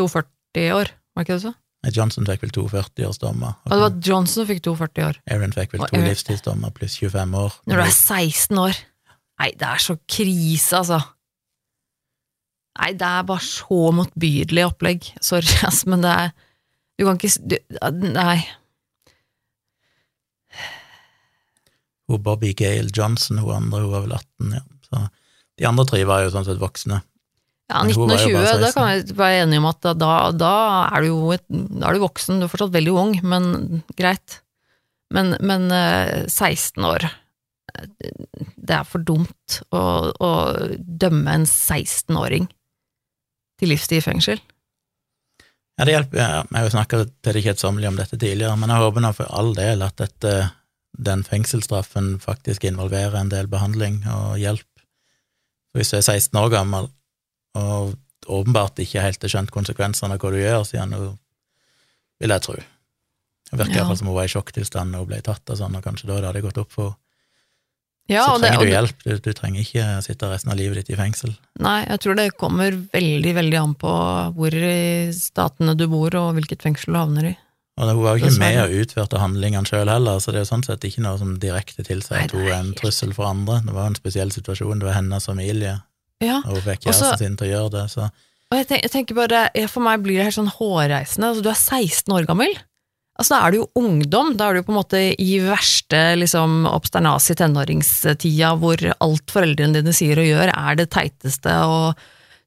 42 år, var ikke det så? Johnson fikk vel to 40-årsdommer. Og det var Johnson som fikk 42 år. Erin fikk vel to livstidsdommer pluss 25 år. Når du er 16 år. Nei, det er så krise, altså. Nei, det er bare så motbydelig opplegg. Sorry, ass, men det er Du kan ikke du, Nei. Hun Bobby Gale Johnson, hun andre, hun var vel 18, ja. Så de andre tre var jo sånn sett voksne. Ja, Men hun 19 og 20, da kan vi være enige om at da, da er du jo et, da er du voksen. Du er fortsatt veldig ung, men greit. Men, men eh, 16 år eh, Det er for dumt å, å dømme en 16-åring til livstid i fengsel. Ja, det hjelper. Ja, jeg har jo snakka til det kjedsommelige om dette tidligere, men jeg håper nå for all del at dette, den fengselsstraffen faktisk involverer en del behandling og hjelp. Hvis du er 16 år gammel og åpenbart ikke helt har skjønt konsekvensene av hva du gjør, siden hun vil jeg tro. Det virker Ja. iallfall som hun var i sjokktilstand og ble tatt og sånn, og kanskje da det hadde gått opp for henne. Ja, Så trenger det, du hjelp, du, du trenger ikke sitte resten av livet ditt i fengsel. nei, jeg tror det kommer veldig, veldig an på hvor i statene du bor, og hvilket fengsel du havner i. Og hun var jo ikke med og utførte handlingene sjøl heller, så det er jo sånn sett ikke noe som direkte tilsier at hun er en trussel for andre. Det var en spesiell situasjon, det var hennes familie, Ja, hun fikk kjæresten sin til å gjøre det, så Og jeg tenker, jeg tenker bare, For meg blir det helt sånn hårreisende. Altså, du er 16 år gammel. Altså, Da er du jo ungdom. Da er du på en måte i verste liksom, obsternas i tenåringstida, hvor alt foreldrene dine sier og gjør, er det teiteste, og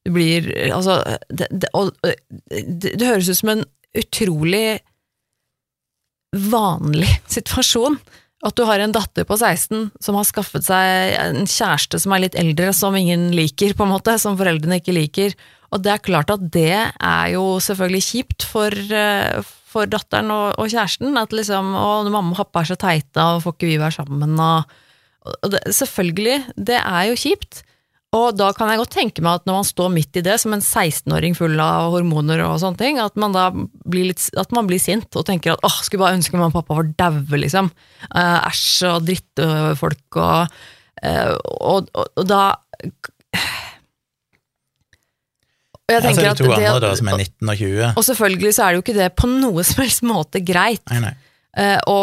du blir Altså Det, det, og, det, det høres ut som en utrolig vanlig situasjon. At du har en datter på 16 som har skaffet seg en kjæreste som er litt eldre, som ingen liker, på en måte, som foreldrene ikke liker. Og det er klart at det er jo selvfølgelig kjipt for, eh, for datteren og, og kjæresten. At liksom å, mamma og pappa er så teite, og får ikke vi være sammen, og, og det, Selvfølgelig, det er jo kjipt. Og da kan jeg godt tenke meg at når man står midt i det, som en 16-åring full av hormoner og sånne ting, at man da blir litt, at man blir sint og tenker at åh, skulle bare ønske mamma og pappa var daue, liksom. Eh, Æsj og drittfolk og, eh, og, og, og da og jeg er tenker at det- da, som er 19 og 20. Og selvfølgelig så er det jo ikke det på noe som helst måte greit Nei, nei. eh, å,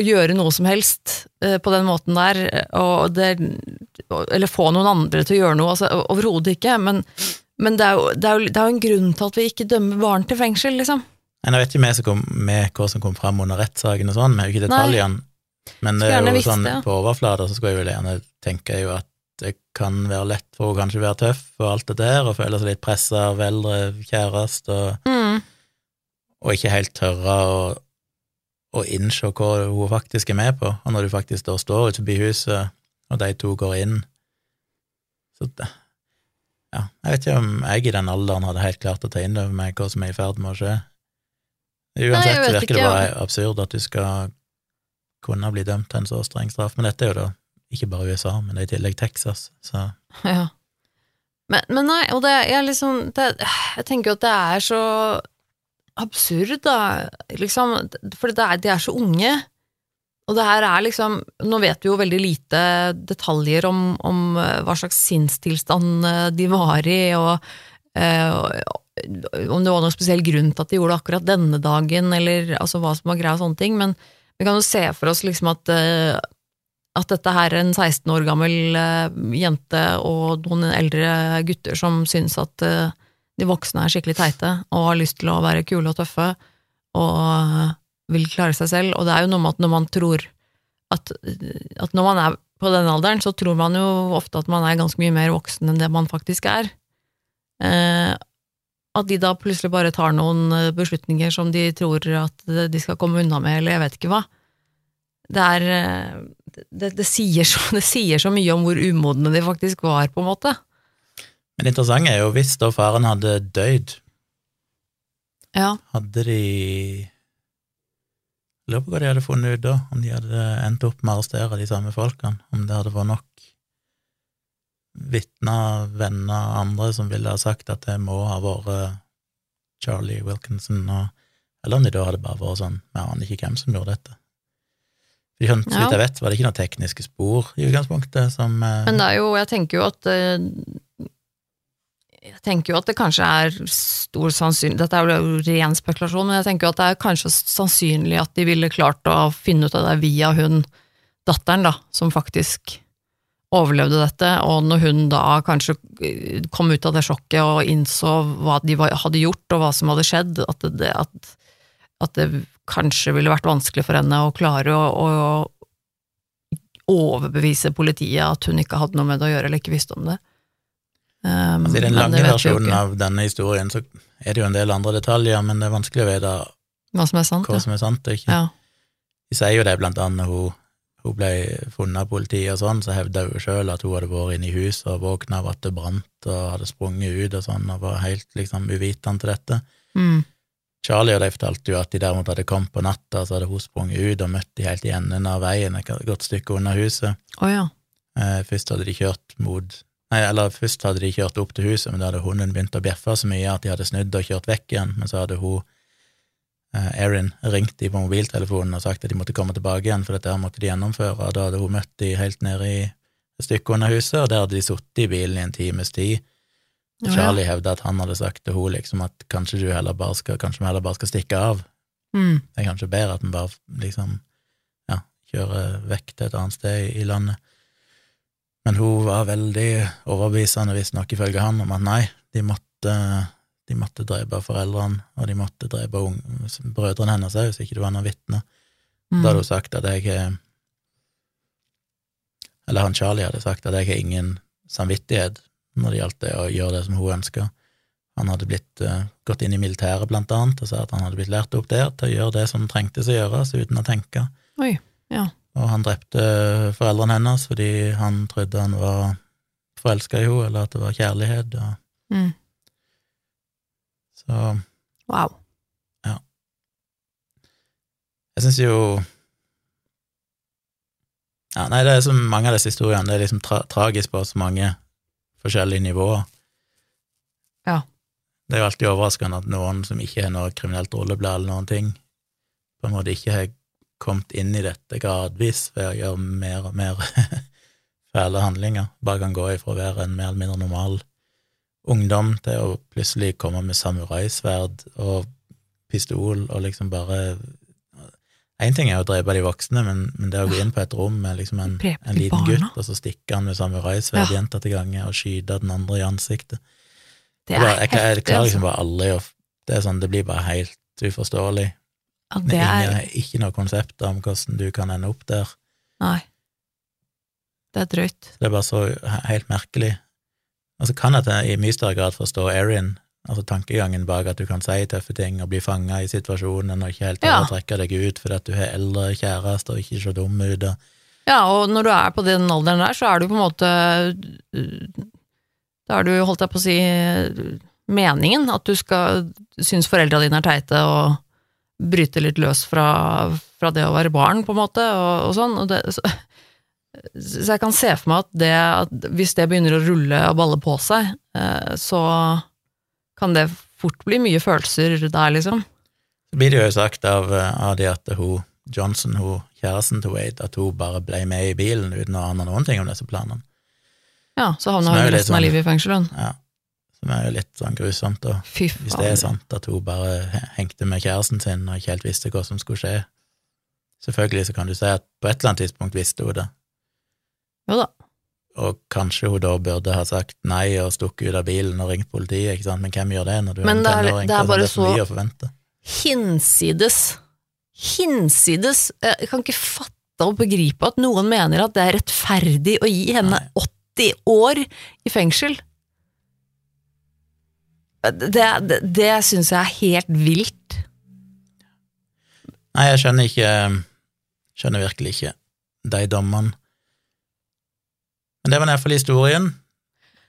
gjøre noe som helst på den måten der, og det, eller få noen andre til å gjøre noe, altså, overhodet ikke, men, men det, er jo, det, er jo, det er jo en grunn til at vi ikke dømmer barn til fengsel, liksom. Jeg vet ikke vi kom, med hva som kom fram under rettssaken og sånn, vi har jo ikke detaljene. Men det er jo visst sånn, ja. på overflata så skulle jeg vel gjerne tenke jo at det kan være lett for henne kanskje å være tøff og alt det der, og føle seg litt pressa av eldre kjæreste, og, Mm. og ikke helt tørre å, å innse hva hun faktisk er med på. Og når du faktisk da står ute forbi huset, og de to går inn Så det, ja, jeg vet ikke om jeg i den alderen hadde helt klart å ta inn over meg hva som er i ferd med å skje. Uansett Nei, virker det bare absurd at du skal kunne bli dømt til en så streng straff, men dette er jo da ikke bare USA, men det er i tillegg Texas, så Ja. Men, men nei, og det er liksom det, Jeg tenker jo at det er så absurd, da, liksom, for det er, de er så unge. Og det her er liksom Nå vet vi jo veldig lite detaljer om, om eh, hva slags sinnstilstand eh, de var i, og eh, om det var noen spesiell grunn til at de gjorde det akkurat denne dagen, eller altså hva som var greia og sånne ting, men vi kan jo se for oss liksom at, at dette her er en 16 år gammel jente og noen eldre gutter som syns at de voksne er skikkelig teite og har lyst til å være kule og tøffe og vil klare seg selv, og det er jo noe med at når man tror at, at når man er på den alderen, så tror man jo ofte at man er ganske mye mer voksen enn det man faktisk er. Eh, at de da plutselig bare tar noen eh, beslutninger som de tror at de skal komme unna med, eller jeg vet ikke hva. Det er eh, det, det, sier så, det sier så mye om hvor umodne de faktisk var, på en måte. Men det interessante er jo hvis da faren hadde dødd, Ja. hadde de Lurer på hva de hadde funnet ut da, om de hadde endt opp med å arrestere de samme folkene, om det hadde vært nok vitner, venner, andre som ville ha sagt at det må ha vært Charlie Wilkinson, og, eller om de da hadde bare vært sånn Vi aner ikke hvem som gjorde dette. De kan- Så vidt jeg vet, var det ikke noen tekniske spor i utgangspunktet som eh, Men det er jo, jeg tenker jo at eh, Jeg tenker jo at det kanskje er stor sannsynlig Dette er jo ren spekulasjon, men jeg tenker jo at det er kanskje sannsynlig at de ville klart å finne ut av det via hun datteren, da, som faktisk overlevde dette, og når hun da kanskje eh, kom ut av det sjokket og innså hva de hadde gjort, og hva som hadde skjedd, at det, at, at det kanskje ville vært vanskelig for henne å klare å, å overbevise politiet at hun ikke hadde noe med det å gjøre, eller ikke visste om det. Um, altså I den lange versjonen av denne historien så er det jo en del andre detaljer, men det er vanskelig å vite hva som er sant. hva som er sant og ikke. Ja. De sier jo det blant annet hun, hun ble funnet av politiet og sånn, så hevda hun sjøl at hun hadde vært inne i huset og våkna av at det brant og hadde sprunget ut og sånn, og var helt liksom uvitende til dette. Mm. Charlie og de fortalte jo at de derimot hadde kommet på natta, så hadde hun sprunget ut og møtt de helt i enden av veien, et godt stykke unna huset. Oh, ja. Eh, først hadde de kjørt mot Nei, eller først hadde de kjørt opp til huset, men da hadde hunden begynt å bjeffe så mye at de hadde snudd og kjørt vekk igjen, men så hadde hun eh, Erin ringt de på mobiltelefonen og sagt at de måtte komme tilbake igjen, for dette her måtte de gjennomføre, og da hadde hun møtt de helt nede i et stykke under huset, og der hadde de sittet i bilen i en times tid. Ja. Charlie hevda at han hadde sagt til hun liksom at kanskje du heller bare skal, kanskje vi heller bare skal stikke av, Mm. det er kanskje bedre at vi bare liksom, ja, kjører vekk til et annet sted i landet. Men hun var veldig overbevisende, visstnok ifølge han, om at nei, de måtte, de måtte drepe foreldrene, og de måtte drepe ung, brødrene hennes òg, hvis ikke det var noen vitner. Mm. Da hadde hun sagt at jeg Eller han Charlie hadde sagt at jeg har ingen samvittighet når det gjaldt det å gjøre det som hun ønska. Han hadde blitt, uh, gått inn i militæret, blant annet, og sa at han hadde blitt lært opp der til å gjøre det som trengtes å gjøres, uten å tenke. Oi. Ja. Og han drepte foreldrene hennes fordi han trodde han var forelska i henne, eller at det var kjærlighet. Og, Mm. så Wow. jeg syns jo ja, Nei, det er så mange av disse historiene. Det er liksom tra tragisk på så mange forskjellige nivåer. Ja. Det er jo alltid overraskende at noen som ikke har noe kriminelt rolleblad eller noen ting, på en måte ikke har kommet inn i dette gradvis ved å gjøre mer og mer fæle handlinger. Bare kan gå ifra å være en mer eller mindre normal ungdom til å plutselig komme med samuraisverd og pistol og liksom bare Én ting er å drepe de voksne, men, men det å gå inn på et rom med liksom en, en liten barna. gutt, og så stikke han med samuraisverd Ja. gjentatte ganger og skyte den andre i ansiktet Det er bare, jeg, jeg, jeg, klarer liksom altså. bare aldri å Det sånn, det blir bare helt uforståelig. Ja, Det er ingen, ikke noe konsept om hvordan du kan ende opp der. Nei. Det er drøyt. Det er bare så helt merkelig. Og så kan jeg i mye større grad forstå Erin, altså tankegangen bak at du kan si tøffe ting og bli fanga i situasjonen og ikke helt Ja. trekke deg ut fordi at du har eldre kjæreste og ikke så dum ut. Ja, og når du er på den alderen der, så er du på en måte Da er du, holdt jeg på å si, meningen at du skal synes foreldra dine er teite og bryte litt løs fra, fra det å være barn, på en måte, og, og sånn. Og det, så, så jeg kan se for meg at, det, at hvis det begynner å rulle og balle på seg, eh, så kan det fort bli mye følelser der, liksom. så blir det jo sagt av, av de at hun Johnson, hun kjæresten til Wade, at hun bare ble med i bilen uten å ane noen ting om disse planene. Ja, så havna hun resten av sånn- livet i fengsel, hun. Ja. Som er jo litt sånn grusomt, da. Hvis det er sant at hun bare hengte med kjæresten sin og ikke helt visste hva som skulle skje. Selvfølgelig så kan du si at på et eller annet tidspunkt visste hun det, Jo da. og kanskje hun da burde ha sagt nei og stukket ut av bilen og ringt politiet, ikke sant, men hvem gjør det når du er Men en er- tenåring? det er Hva bare det for så- mye å. Hinsides Hinsides Jeg kan ikke fatte og begripe at noen mener at det er rettferdig å gi henne Nei. 80 år i fengsel. Det, det, det syns jeg er helt vilt. Nei, jeg skjønner ikke Skjønner virkelig ikke de dommene. Men det var iallfall historien.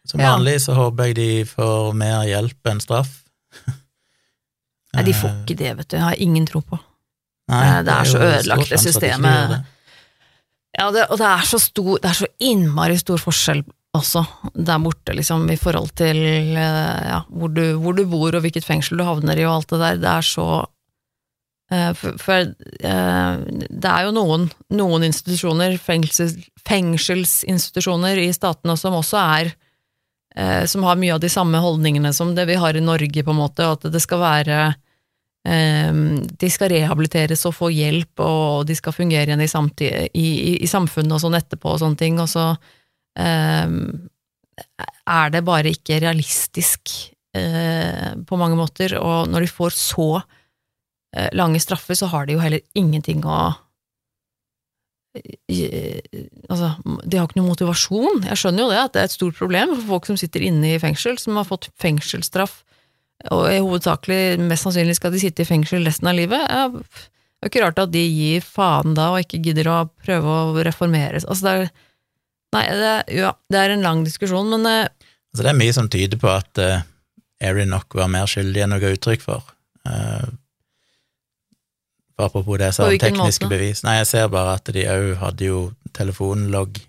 Som Ja. vanlig så håper jeg de får mer hjelp enn straff. Nei, de får Eh, ikke det, vet du. Jeg har ingen tro på. Nei, det er så jo stor ødelagt, det systemet. det. Ja, det, og det er så stor Det er så innmari stor forskjell også, der borte, liksom, i forhold til eh, ja, hvor, du, hvor du bor og hvilket fengsel du havner i og alt det der. Det er så uh, For, eh, det er jo noen, noen institusjoner, fengsels, fengselsinstitusjoner i statene som også er uh, Som har mye av de samme holdningene som det vi har i Norge, på en måte, og at det skal være de skal rehabiliteres og få hjelp, og de skal fungere igjen i, samtid, i, i, i samfunnet og sånn etterpå og sånne ting, og så er det bare ikke realistisk eh, på mange måter, og når de får så eh, lange straffer, så har de jo heller ingenting å eh, Altså, de har ikke noe motivasjon. Jeg skjønner jo det, at det er et stort problem for folk som sitter inne i fengsel, som har fått fengselsstraff og er hovedsakelig, mest sannsynlig skal de sitte i fengsel resten av livet. Ja, det er jo ikke rart at de gir faen da, og ikke gidder å prøve å reformeres. Altså, det er Nei, det, ja, det er en lang diskusjon, men uh, Altså, det er mye som tyder på at uh, Erin nok var mer skyldig enn å ga uttrykk for. Uh, apropos det jeg sa om tekniske måte? bevis. Nei, jeg ser bare at de òg hadde jo telefonlogg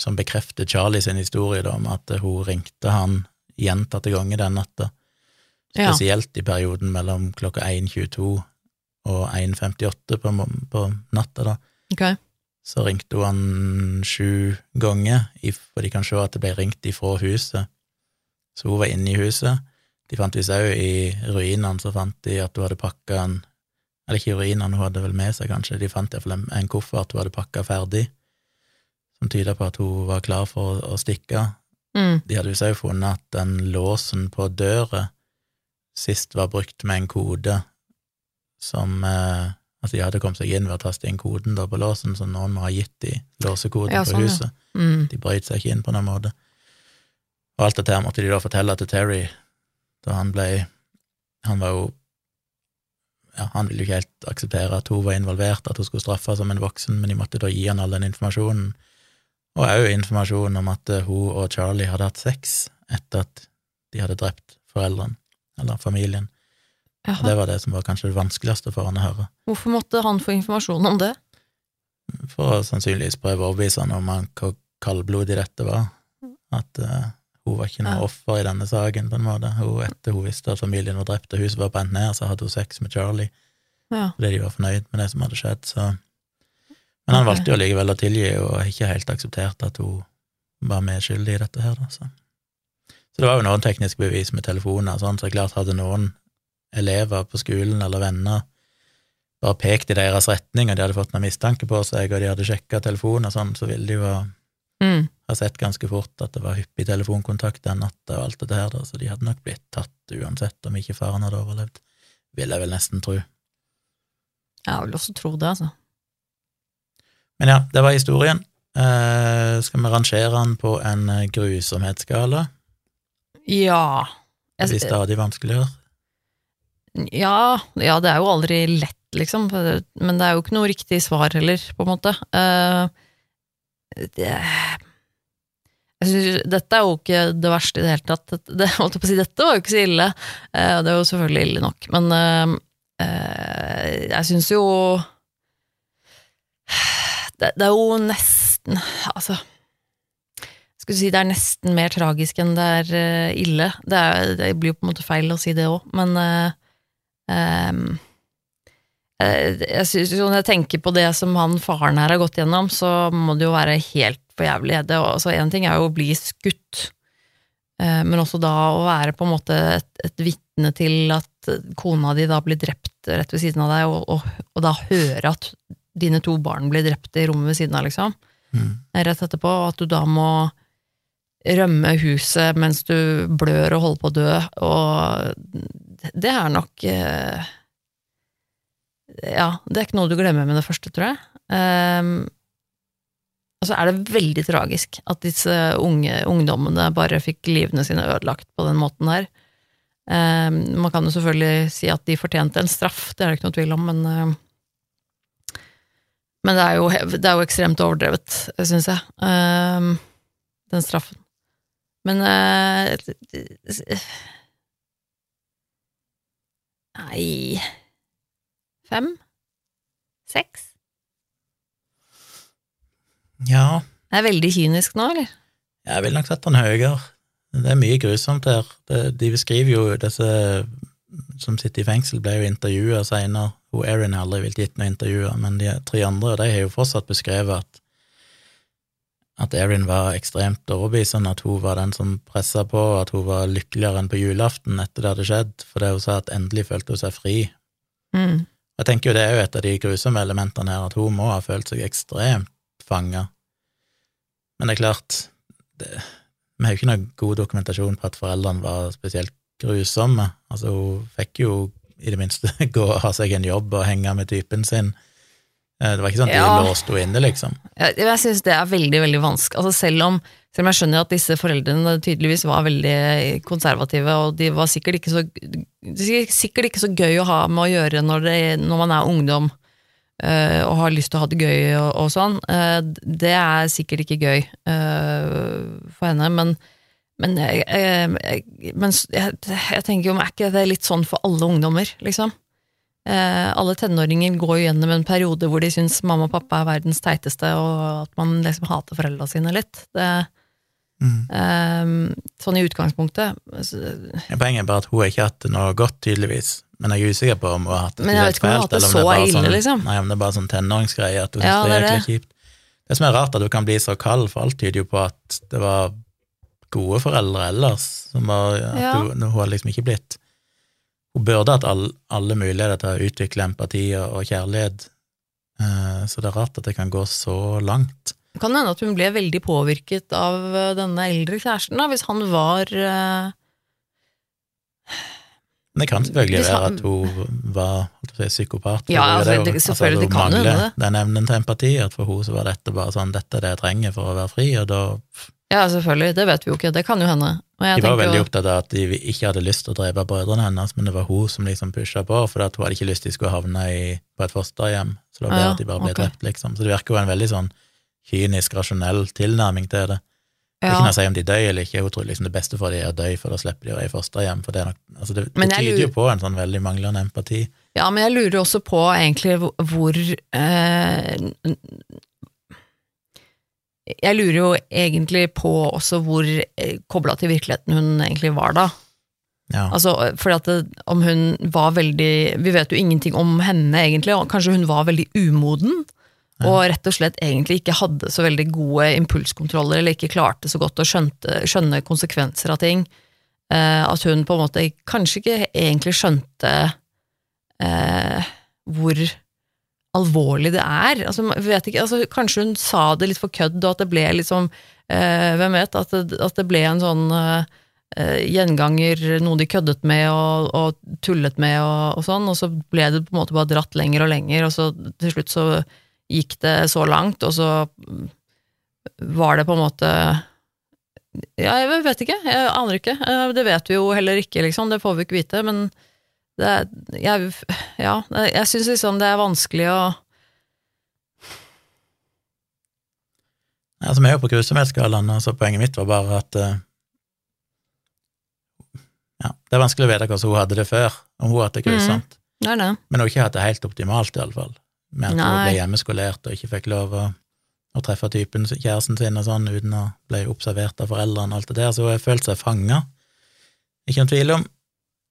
som bekrefter Charlie sin historie da, om at hun ringte han gjentatte ganger den natta. ja. Spesielt i perioden mellom klokka 1.22 og 1.58 på, på natta, da. Ok. Så ringte hun han sju ganger, for de kan se at det ble ringt ifra huset. Så hun var inne i huset. De fant visst òg i ruinene, så fant de at hun hadde pakka en Eller ikke i ruinene, hun hadde vel med seg, kanskje. De fant iallfall en, koffert hun hadde pakka ferdig, som tyda på at hun var klar for å stikke. Mm. De hadde visst òg funnet at den låsen på døra sist var brukt med en kode som eh, Altså, de hadde kommet seg inn ved å taste inn koden da på låsen, så noen må ha gitt de låsekoden Ja, på huset. ja. Mm. De brøyt seg ikke inn på noen måte. Og alt dette her måtte de da fortelle til Terry, da han ble Han var jo ja, Han ville jo ikke helt akseptere at hun var involvert, at hun skulle straffes som en voksen, men de måtte da gi han all den informasjonen. Og òg informasjon om at eh, hun og Charlie hadde hatt sex etter at de hadde drept foreldrene, eller familien. Det var det som var kanskje det vanskeligste for han å høre. Hvorfor måtte han få informasjon om det? For å sannsynligvis prøve å overbevise han om hvor kaldblodig dette var. At uh, hun var ikke noe Ja. offer i denne saken, på en måte. Hun, etter hun visste at familien var drept og huset var brent ned, så hadde hun sex med Charlie, Ja. fordi de var fornøyd med det som hadde skjedd, så Men han valgte jo likevel å tilgi, og ikke helt akseptert at hun var medskyldig i dette her, da, så. Så det var jo noen tekniske bevis med telefoner og sånn, så klart hadde noen elever på skolen eller venner bare pekt i deres retning, og de hadde fått noen mistanke på seg, og de hadde sjekka telefonen og sånn, så ville de jo ha, Mm. ha sett ganske fort at det var hyppig telefonkontakt den natta og alt det da, så de hadde nok blitt tatt uansett om ikke faren hadde overlevd. Vil jeg vel nesten tro. Jeg vil også tro det, altså. Men ja, det var historien. Eh, skal vi rangere den på en eh, grusomhetsskala? Ja. Det blir stadig vanskeligere. Ja, ja, det er jo aldri lett, liksom, men det er jo ikke noe riktig svar heller, på en måte. Uh, det, jeg synes, dette er jo ikke det verste i det hele tatt. Det, holdt jeg på å si, dette var jo ikke så ille. Uh, det er jo selvfølgelig ille nok, men uh, jeg syns jo det, det er jo nesten Altså skulle si det er nesten mer tragisk enn det er ille. Det, er, det blir jo på en måte feil å si det òg, men eh, jeg synes, Når jeg tenker på det som han faren her har gått gjennom, så må det jo være helt for jævlig. Det, altså, en ting er jo å bli skutt, eh, men også da å være på en måte et, et vitne til at kona di da blir drept rett ved siden av deg, og, og, og da høre at dine to barn blir drept i rommet ved siden av, liksom. Mm. Rett etterpå, og at du da må rømme huset mens du blør og holder på å dø, og det er nok eh, Ja, det er ikke noe du glemmer med det første, tror jeg. Um, og så er det veldig tragisk at disse unge ungdommene bare fikk livene sine ødelagt på den måten der. Um, man kan jo selvfølgelig si at de fortjente en straff, det er det ikke noe tvil om, men uh, Men det er jo, det er jo ekstremt overdrevet, syns jeg, um, den straffen. Men uh, Nei Fem? Seks? Ja, Det er veldig kynisk nå, eller? jeg vil nok sette den høyere. Det er mye grusomt her. De beskriver jo disse som sitter i fengsel, ble jo intervjua seinere. Erin har aldri villet gitt noe intervjuer, men de tre andre de har jo fortsatt beskrevet at at Erin var ekstremt overbevisende, at hun var den som pressa på, at hun var lykkeligere enn på julaften etter det hadde skjedd, fordi hun sa at endelig følte hun seg fri. Mm. Jeg tenker jo det er jo et av de grusomme elementene her, at hun må ha følt seg ekstremt fanga. Men det er klart, det, vi har jo ikke noe god dokumentasjon på at foreldrene var spesielt grusomme. Altså, hun fikk jo i det minste gå og ha seg en jobb og henge med typen sin. Eh, Det var ikke sånn at de Ja. låste henne inne, liksom. Jeg, jeg syns det er veldig veldig vanskelig. Altså selv, om, selv om jeg skjønner at disse foreldrene tydeligvis var veldig konservative, og de var sikkert ikke så, er sikkert ikke så gøy å ha med å gjøre når, det, når man er ungdom eh, og har lyst til å ha det gøy og, og sånn. Eh, det er sikkert ikke gøy eh, for henne, men men, jeg, jeg, men jeg, jeg tenker jo, er ikke det litt sånn for alle ungdommer, liksom? Eh, alle tenåringer går jo gjennom en periode hvor de syns mamma og pappa er verdens teiteste, og at man liksom hater foreldra sine litt. Det, Mm. eh, sånn i utgangspunktet. Poenget er bare at hun har ikke hatt noe godt, tydeligvis. Men jeg er usikker på om hun har hatt det helt fælt, eller om det er så bare ille, sånn, liksom. Nei, om det er bare sånn tenåringsgreie, at hun Ja, det det er egentlig kjipt. Det som er rart, at hun kan bli så kald, for alt tyder jo på at det var gode foreldre ellers, som var, at Ja. hun, hun har liksom ikke blitt Hun burde hatt all, alle muligheter til å utvikle empati og, og kjærlighet, Eh, så det er rart at det kan gå så langt. Det kan hende at hun ble veldig påvirket av eh, denne eldre kjæresten, da, hvis han var eh, det kan selvfølgelig han... være at hun var si, psykopat. Ja, altså, det, det- selvfølgelig, at det kan hun hende Den evnen til empati, at for henne så var dette bare sånn, dette er det jeg trenger for å være fri, og da Ja, selvfølgelig, det vet vi jo ikke, det kan jo hende. De var veldig jo- opptatt av at de ikke hadde lyst til å drepe brødrene hennes, men det var hun som liksom pusha på, for hun hadde ikke lyst til de skulle havne i, på et fosterhjem. Så det var bedre Ja, at de bare ble okay. drept, liksom. Så det virker jo en veldig sånn kynisk, rasjonell tilnærming til det. Det er ja. ikke noe å si om de dør eller ikke, hun tror liksom det beste for de er å dø, for da slipper de å være i fosterhjem. For det, nok, altså det, det tyder lurer... jo på en sånn veldig manglende empati. Ja, men jeg lurer også på egentlig hvor- eh, Jeg lurer jo egentlig på også hvor eh, kobla til virkeligheten hun egentlig var da. Ja. Altså, fordi at det, om hun var veldig Vi vet jo ingenting om henne, egentlig, og kanskje hun var veldig umoden. Og rett og slett egentlig ikke hadde så veldig gode impulskontroller, eller ikke klarte så godt å skjønte, skjønne konsekvenser av ting. Eh, at hun på en måte kanskje ikke egentlig skjønte eh, hvor alvorlig det er. Altså, vet ikke, altså, kanskje hun sa det litt for kødd, og at det ble liksom eh, Hvem vet? At det, at det ble en sånn eh, eh, gjenganger, noe de køddet med og, og tullet med og, og sånn, og så ble det på en måte bare dratt lenger og lenger, og så til slutt så gikk det så langt, og så var det på en måte Ja, jeg vet ikke, jeg aner ikke. Eh, Det vet vi jo heller ikke, liksom, det får vi ikke vite, men det jeg, ja, jeg syns liksom det er vanskelig å Altså, vi er jo på grusomhetsskalaen, så poenget mitt var bare at eh, Ja, det er vanskelig å vite hvordan hun hadde det før, om hun hadde det grusomt. Det er det. Men hun har ikke hatt det helt optimalt, iallfall. Med at hun ble hjemmeskolert og ikke fikk lov å, å treffe typen, kjæresten sin og sånn, uten å bli observert av foreldrene og alt det der. Så hun har følt seg fanga. Ikke noen tvil om.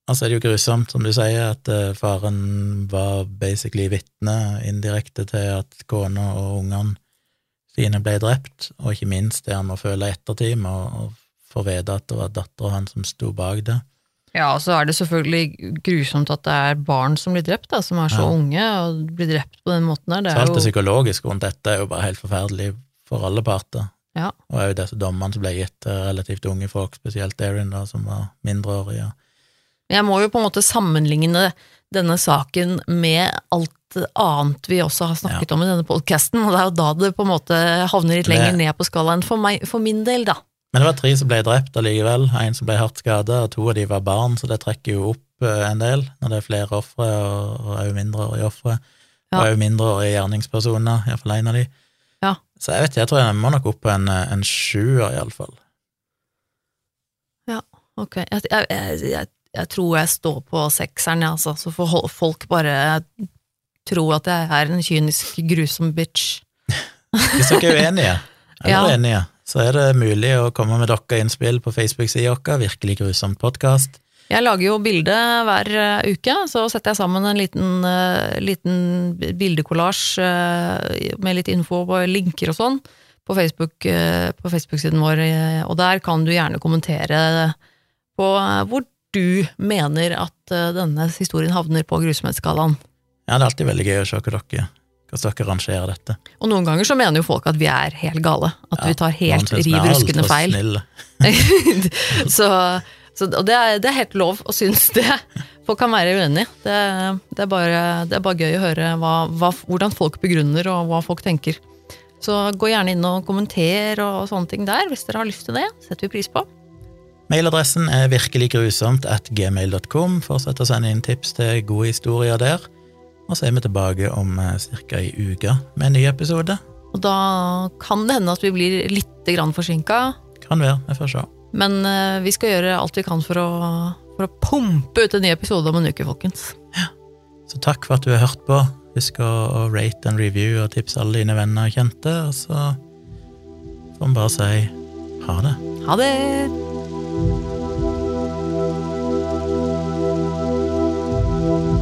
Og det er det jo grusomt, som du sier, at eh, faren var basically vitne indirekte til at kona og ungene sine ble drept, og ikke minst det han må føle i ettertid med å få vite at det var dattera hans som sto bak det. Ja, og så er det selvfølgelig grusomt at det er barn som blir drept, da, som er så Ja. unge og blir drept på den måten der. Det Så alt det jo, psykologiske rundt dette er jo bare helt forferdelig for alle parter. ja. Og òg disse dommene som ble gitt til relativt unge folk, spesielt Erin, da, som var mindreårige. Men Jeg må jo på en måte sammenligne denne saken med alt annet vi også har snakket om i denne podkasten, og det er jo da det på en måte havner litt lenger ned på skalaen for, meg, for min del, da. Men det var tre som ble drept allikevel, en som ble hardt skada, og to av de var barn, så det trekker jo opp eh, en del når det er flere ofre, og òg mindreårige ofre. Ja. Og òg mindreårige gjerningspersoner, iallfall en av de. Ja. Så jeg vet ikke, jeg tror jeg må nok opp på en, eh, en sjuer, iallfall. Ok, jeg, jeg, jeg, jeg, jeg tror jeg står på sekseren, ja, altså, så får folk bare tro at jeg er en kynisk, grusom bitch. Hvis dere er uenige, eller Ja. enige, så er det mulig å komme med dere innspill på Facebook-sida vår, Virkelig grusomt podkast. Jeg lager jo bilde hver eh, uke, så setter jeg sammen en liten, uh, liten bildekollasj eh, med litt info og linker og sånn på Facebook-siden på Facebook-siden vår, eh, og der kan du gjerne kommentere på eh, hvor du mener at eh, denne historien havner på grusomhetsskalaen. Ja, det er alltid veldig gøy å se hva dere, hvordan dere rangerer dette. Og noen ganger så mener jo folk at vi er helt gale, at Ja, vi tar helt riv ruskende feil. så, så det, er, det er helt lov å synes det. Folk kan være uenige. Det, det, er, bare, det er bare gøy å høre hva, hva, hvordan folk begrunner og hva folk tenker. Så gå gjerne inn og kommenter og sånne ting der, hvis dere har lyst til det. setter vi pris på. Mailadressen er virkeliggrusomt at gmail.com. Fortsett å sende inn tips til gode historier der. Og så er vi tilbake om ca. ei uke med en ny episode. Og da kan det hende at vi blir litt forsinka, Kan være, vi får se. men eh, vi skal gjøre alt vi kan for å, for å pumpe ut en ny episode om en uke, folkens. Ja. Så takk for at du har hørt på. Husk å rate and review og tipse alle dine venner og kjente. Og så får vi bare si ha det. Ha det! Thank you.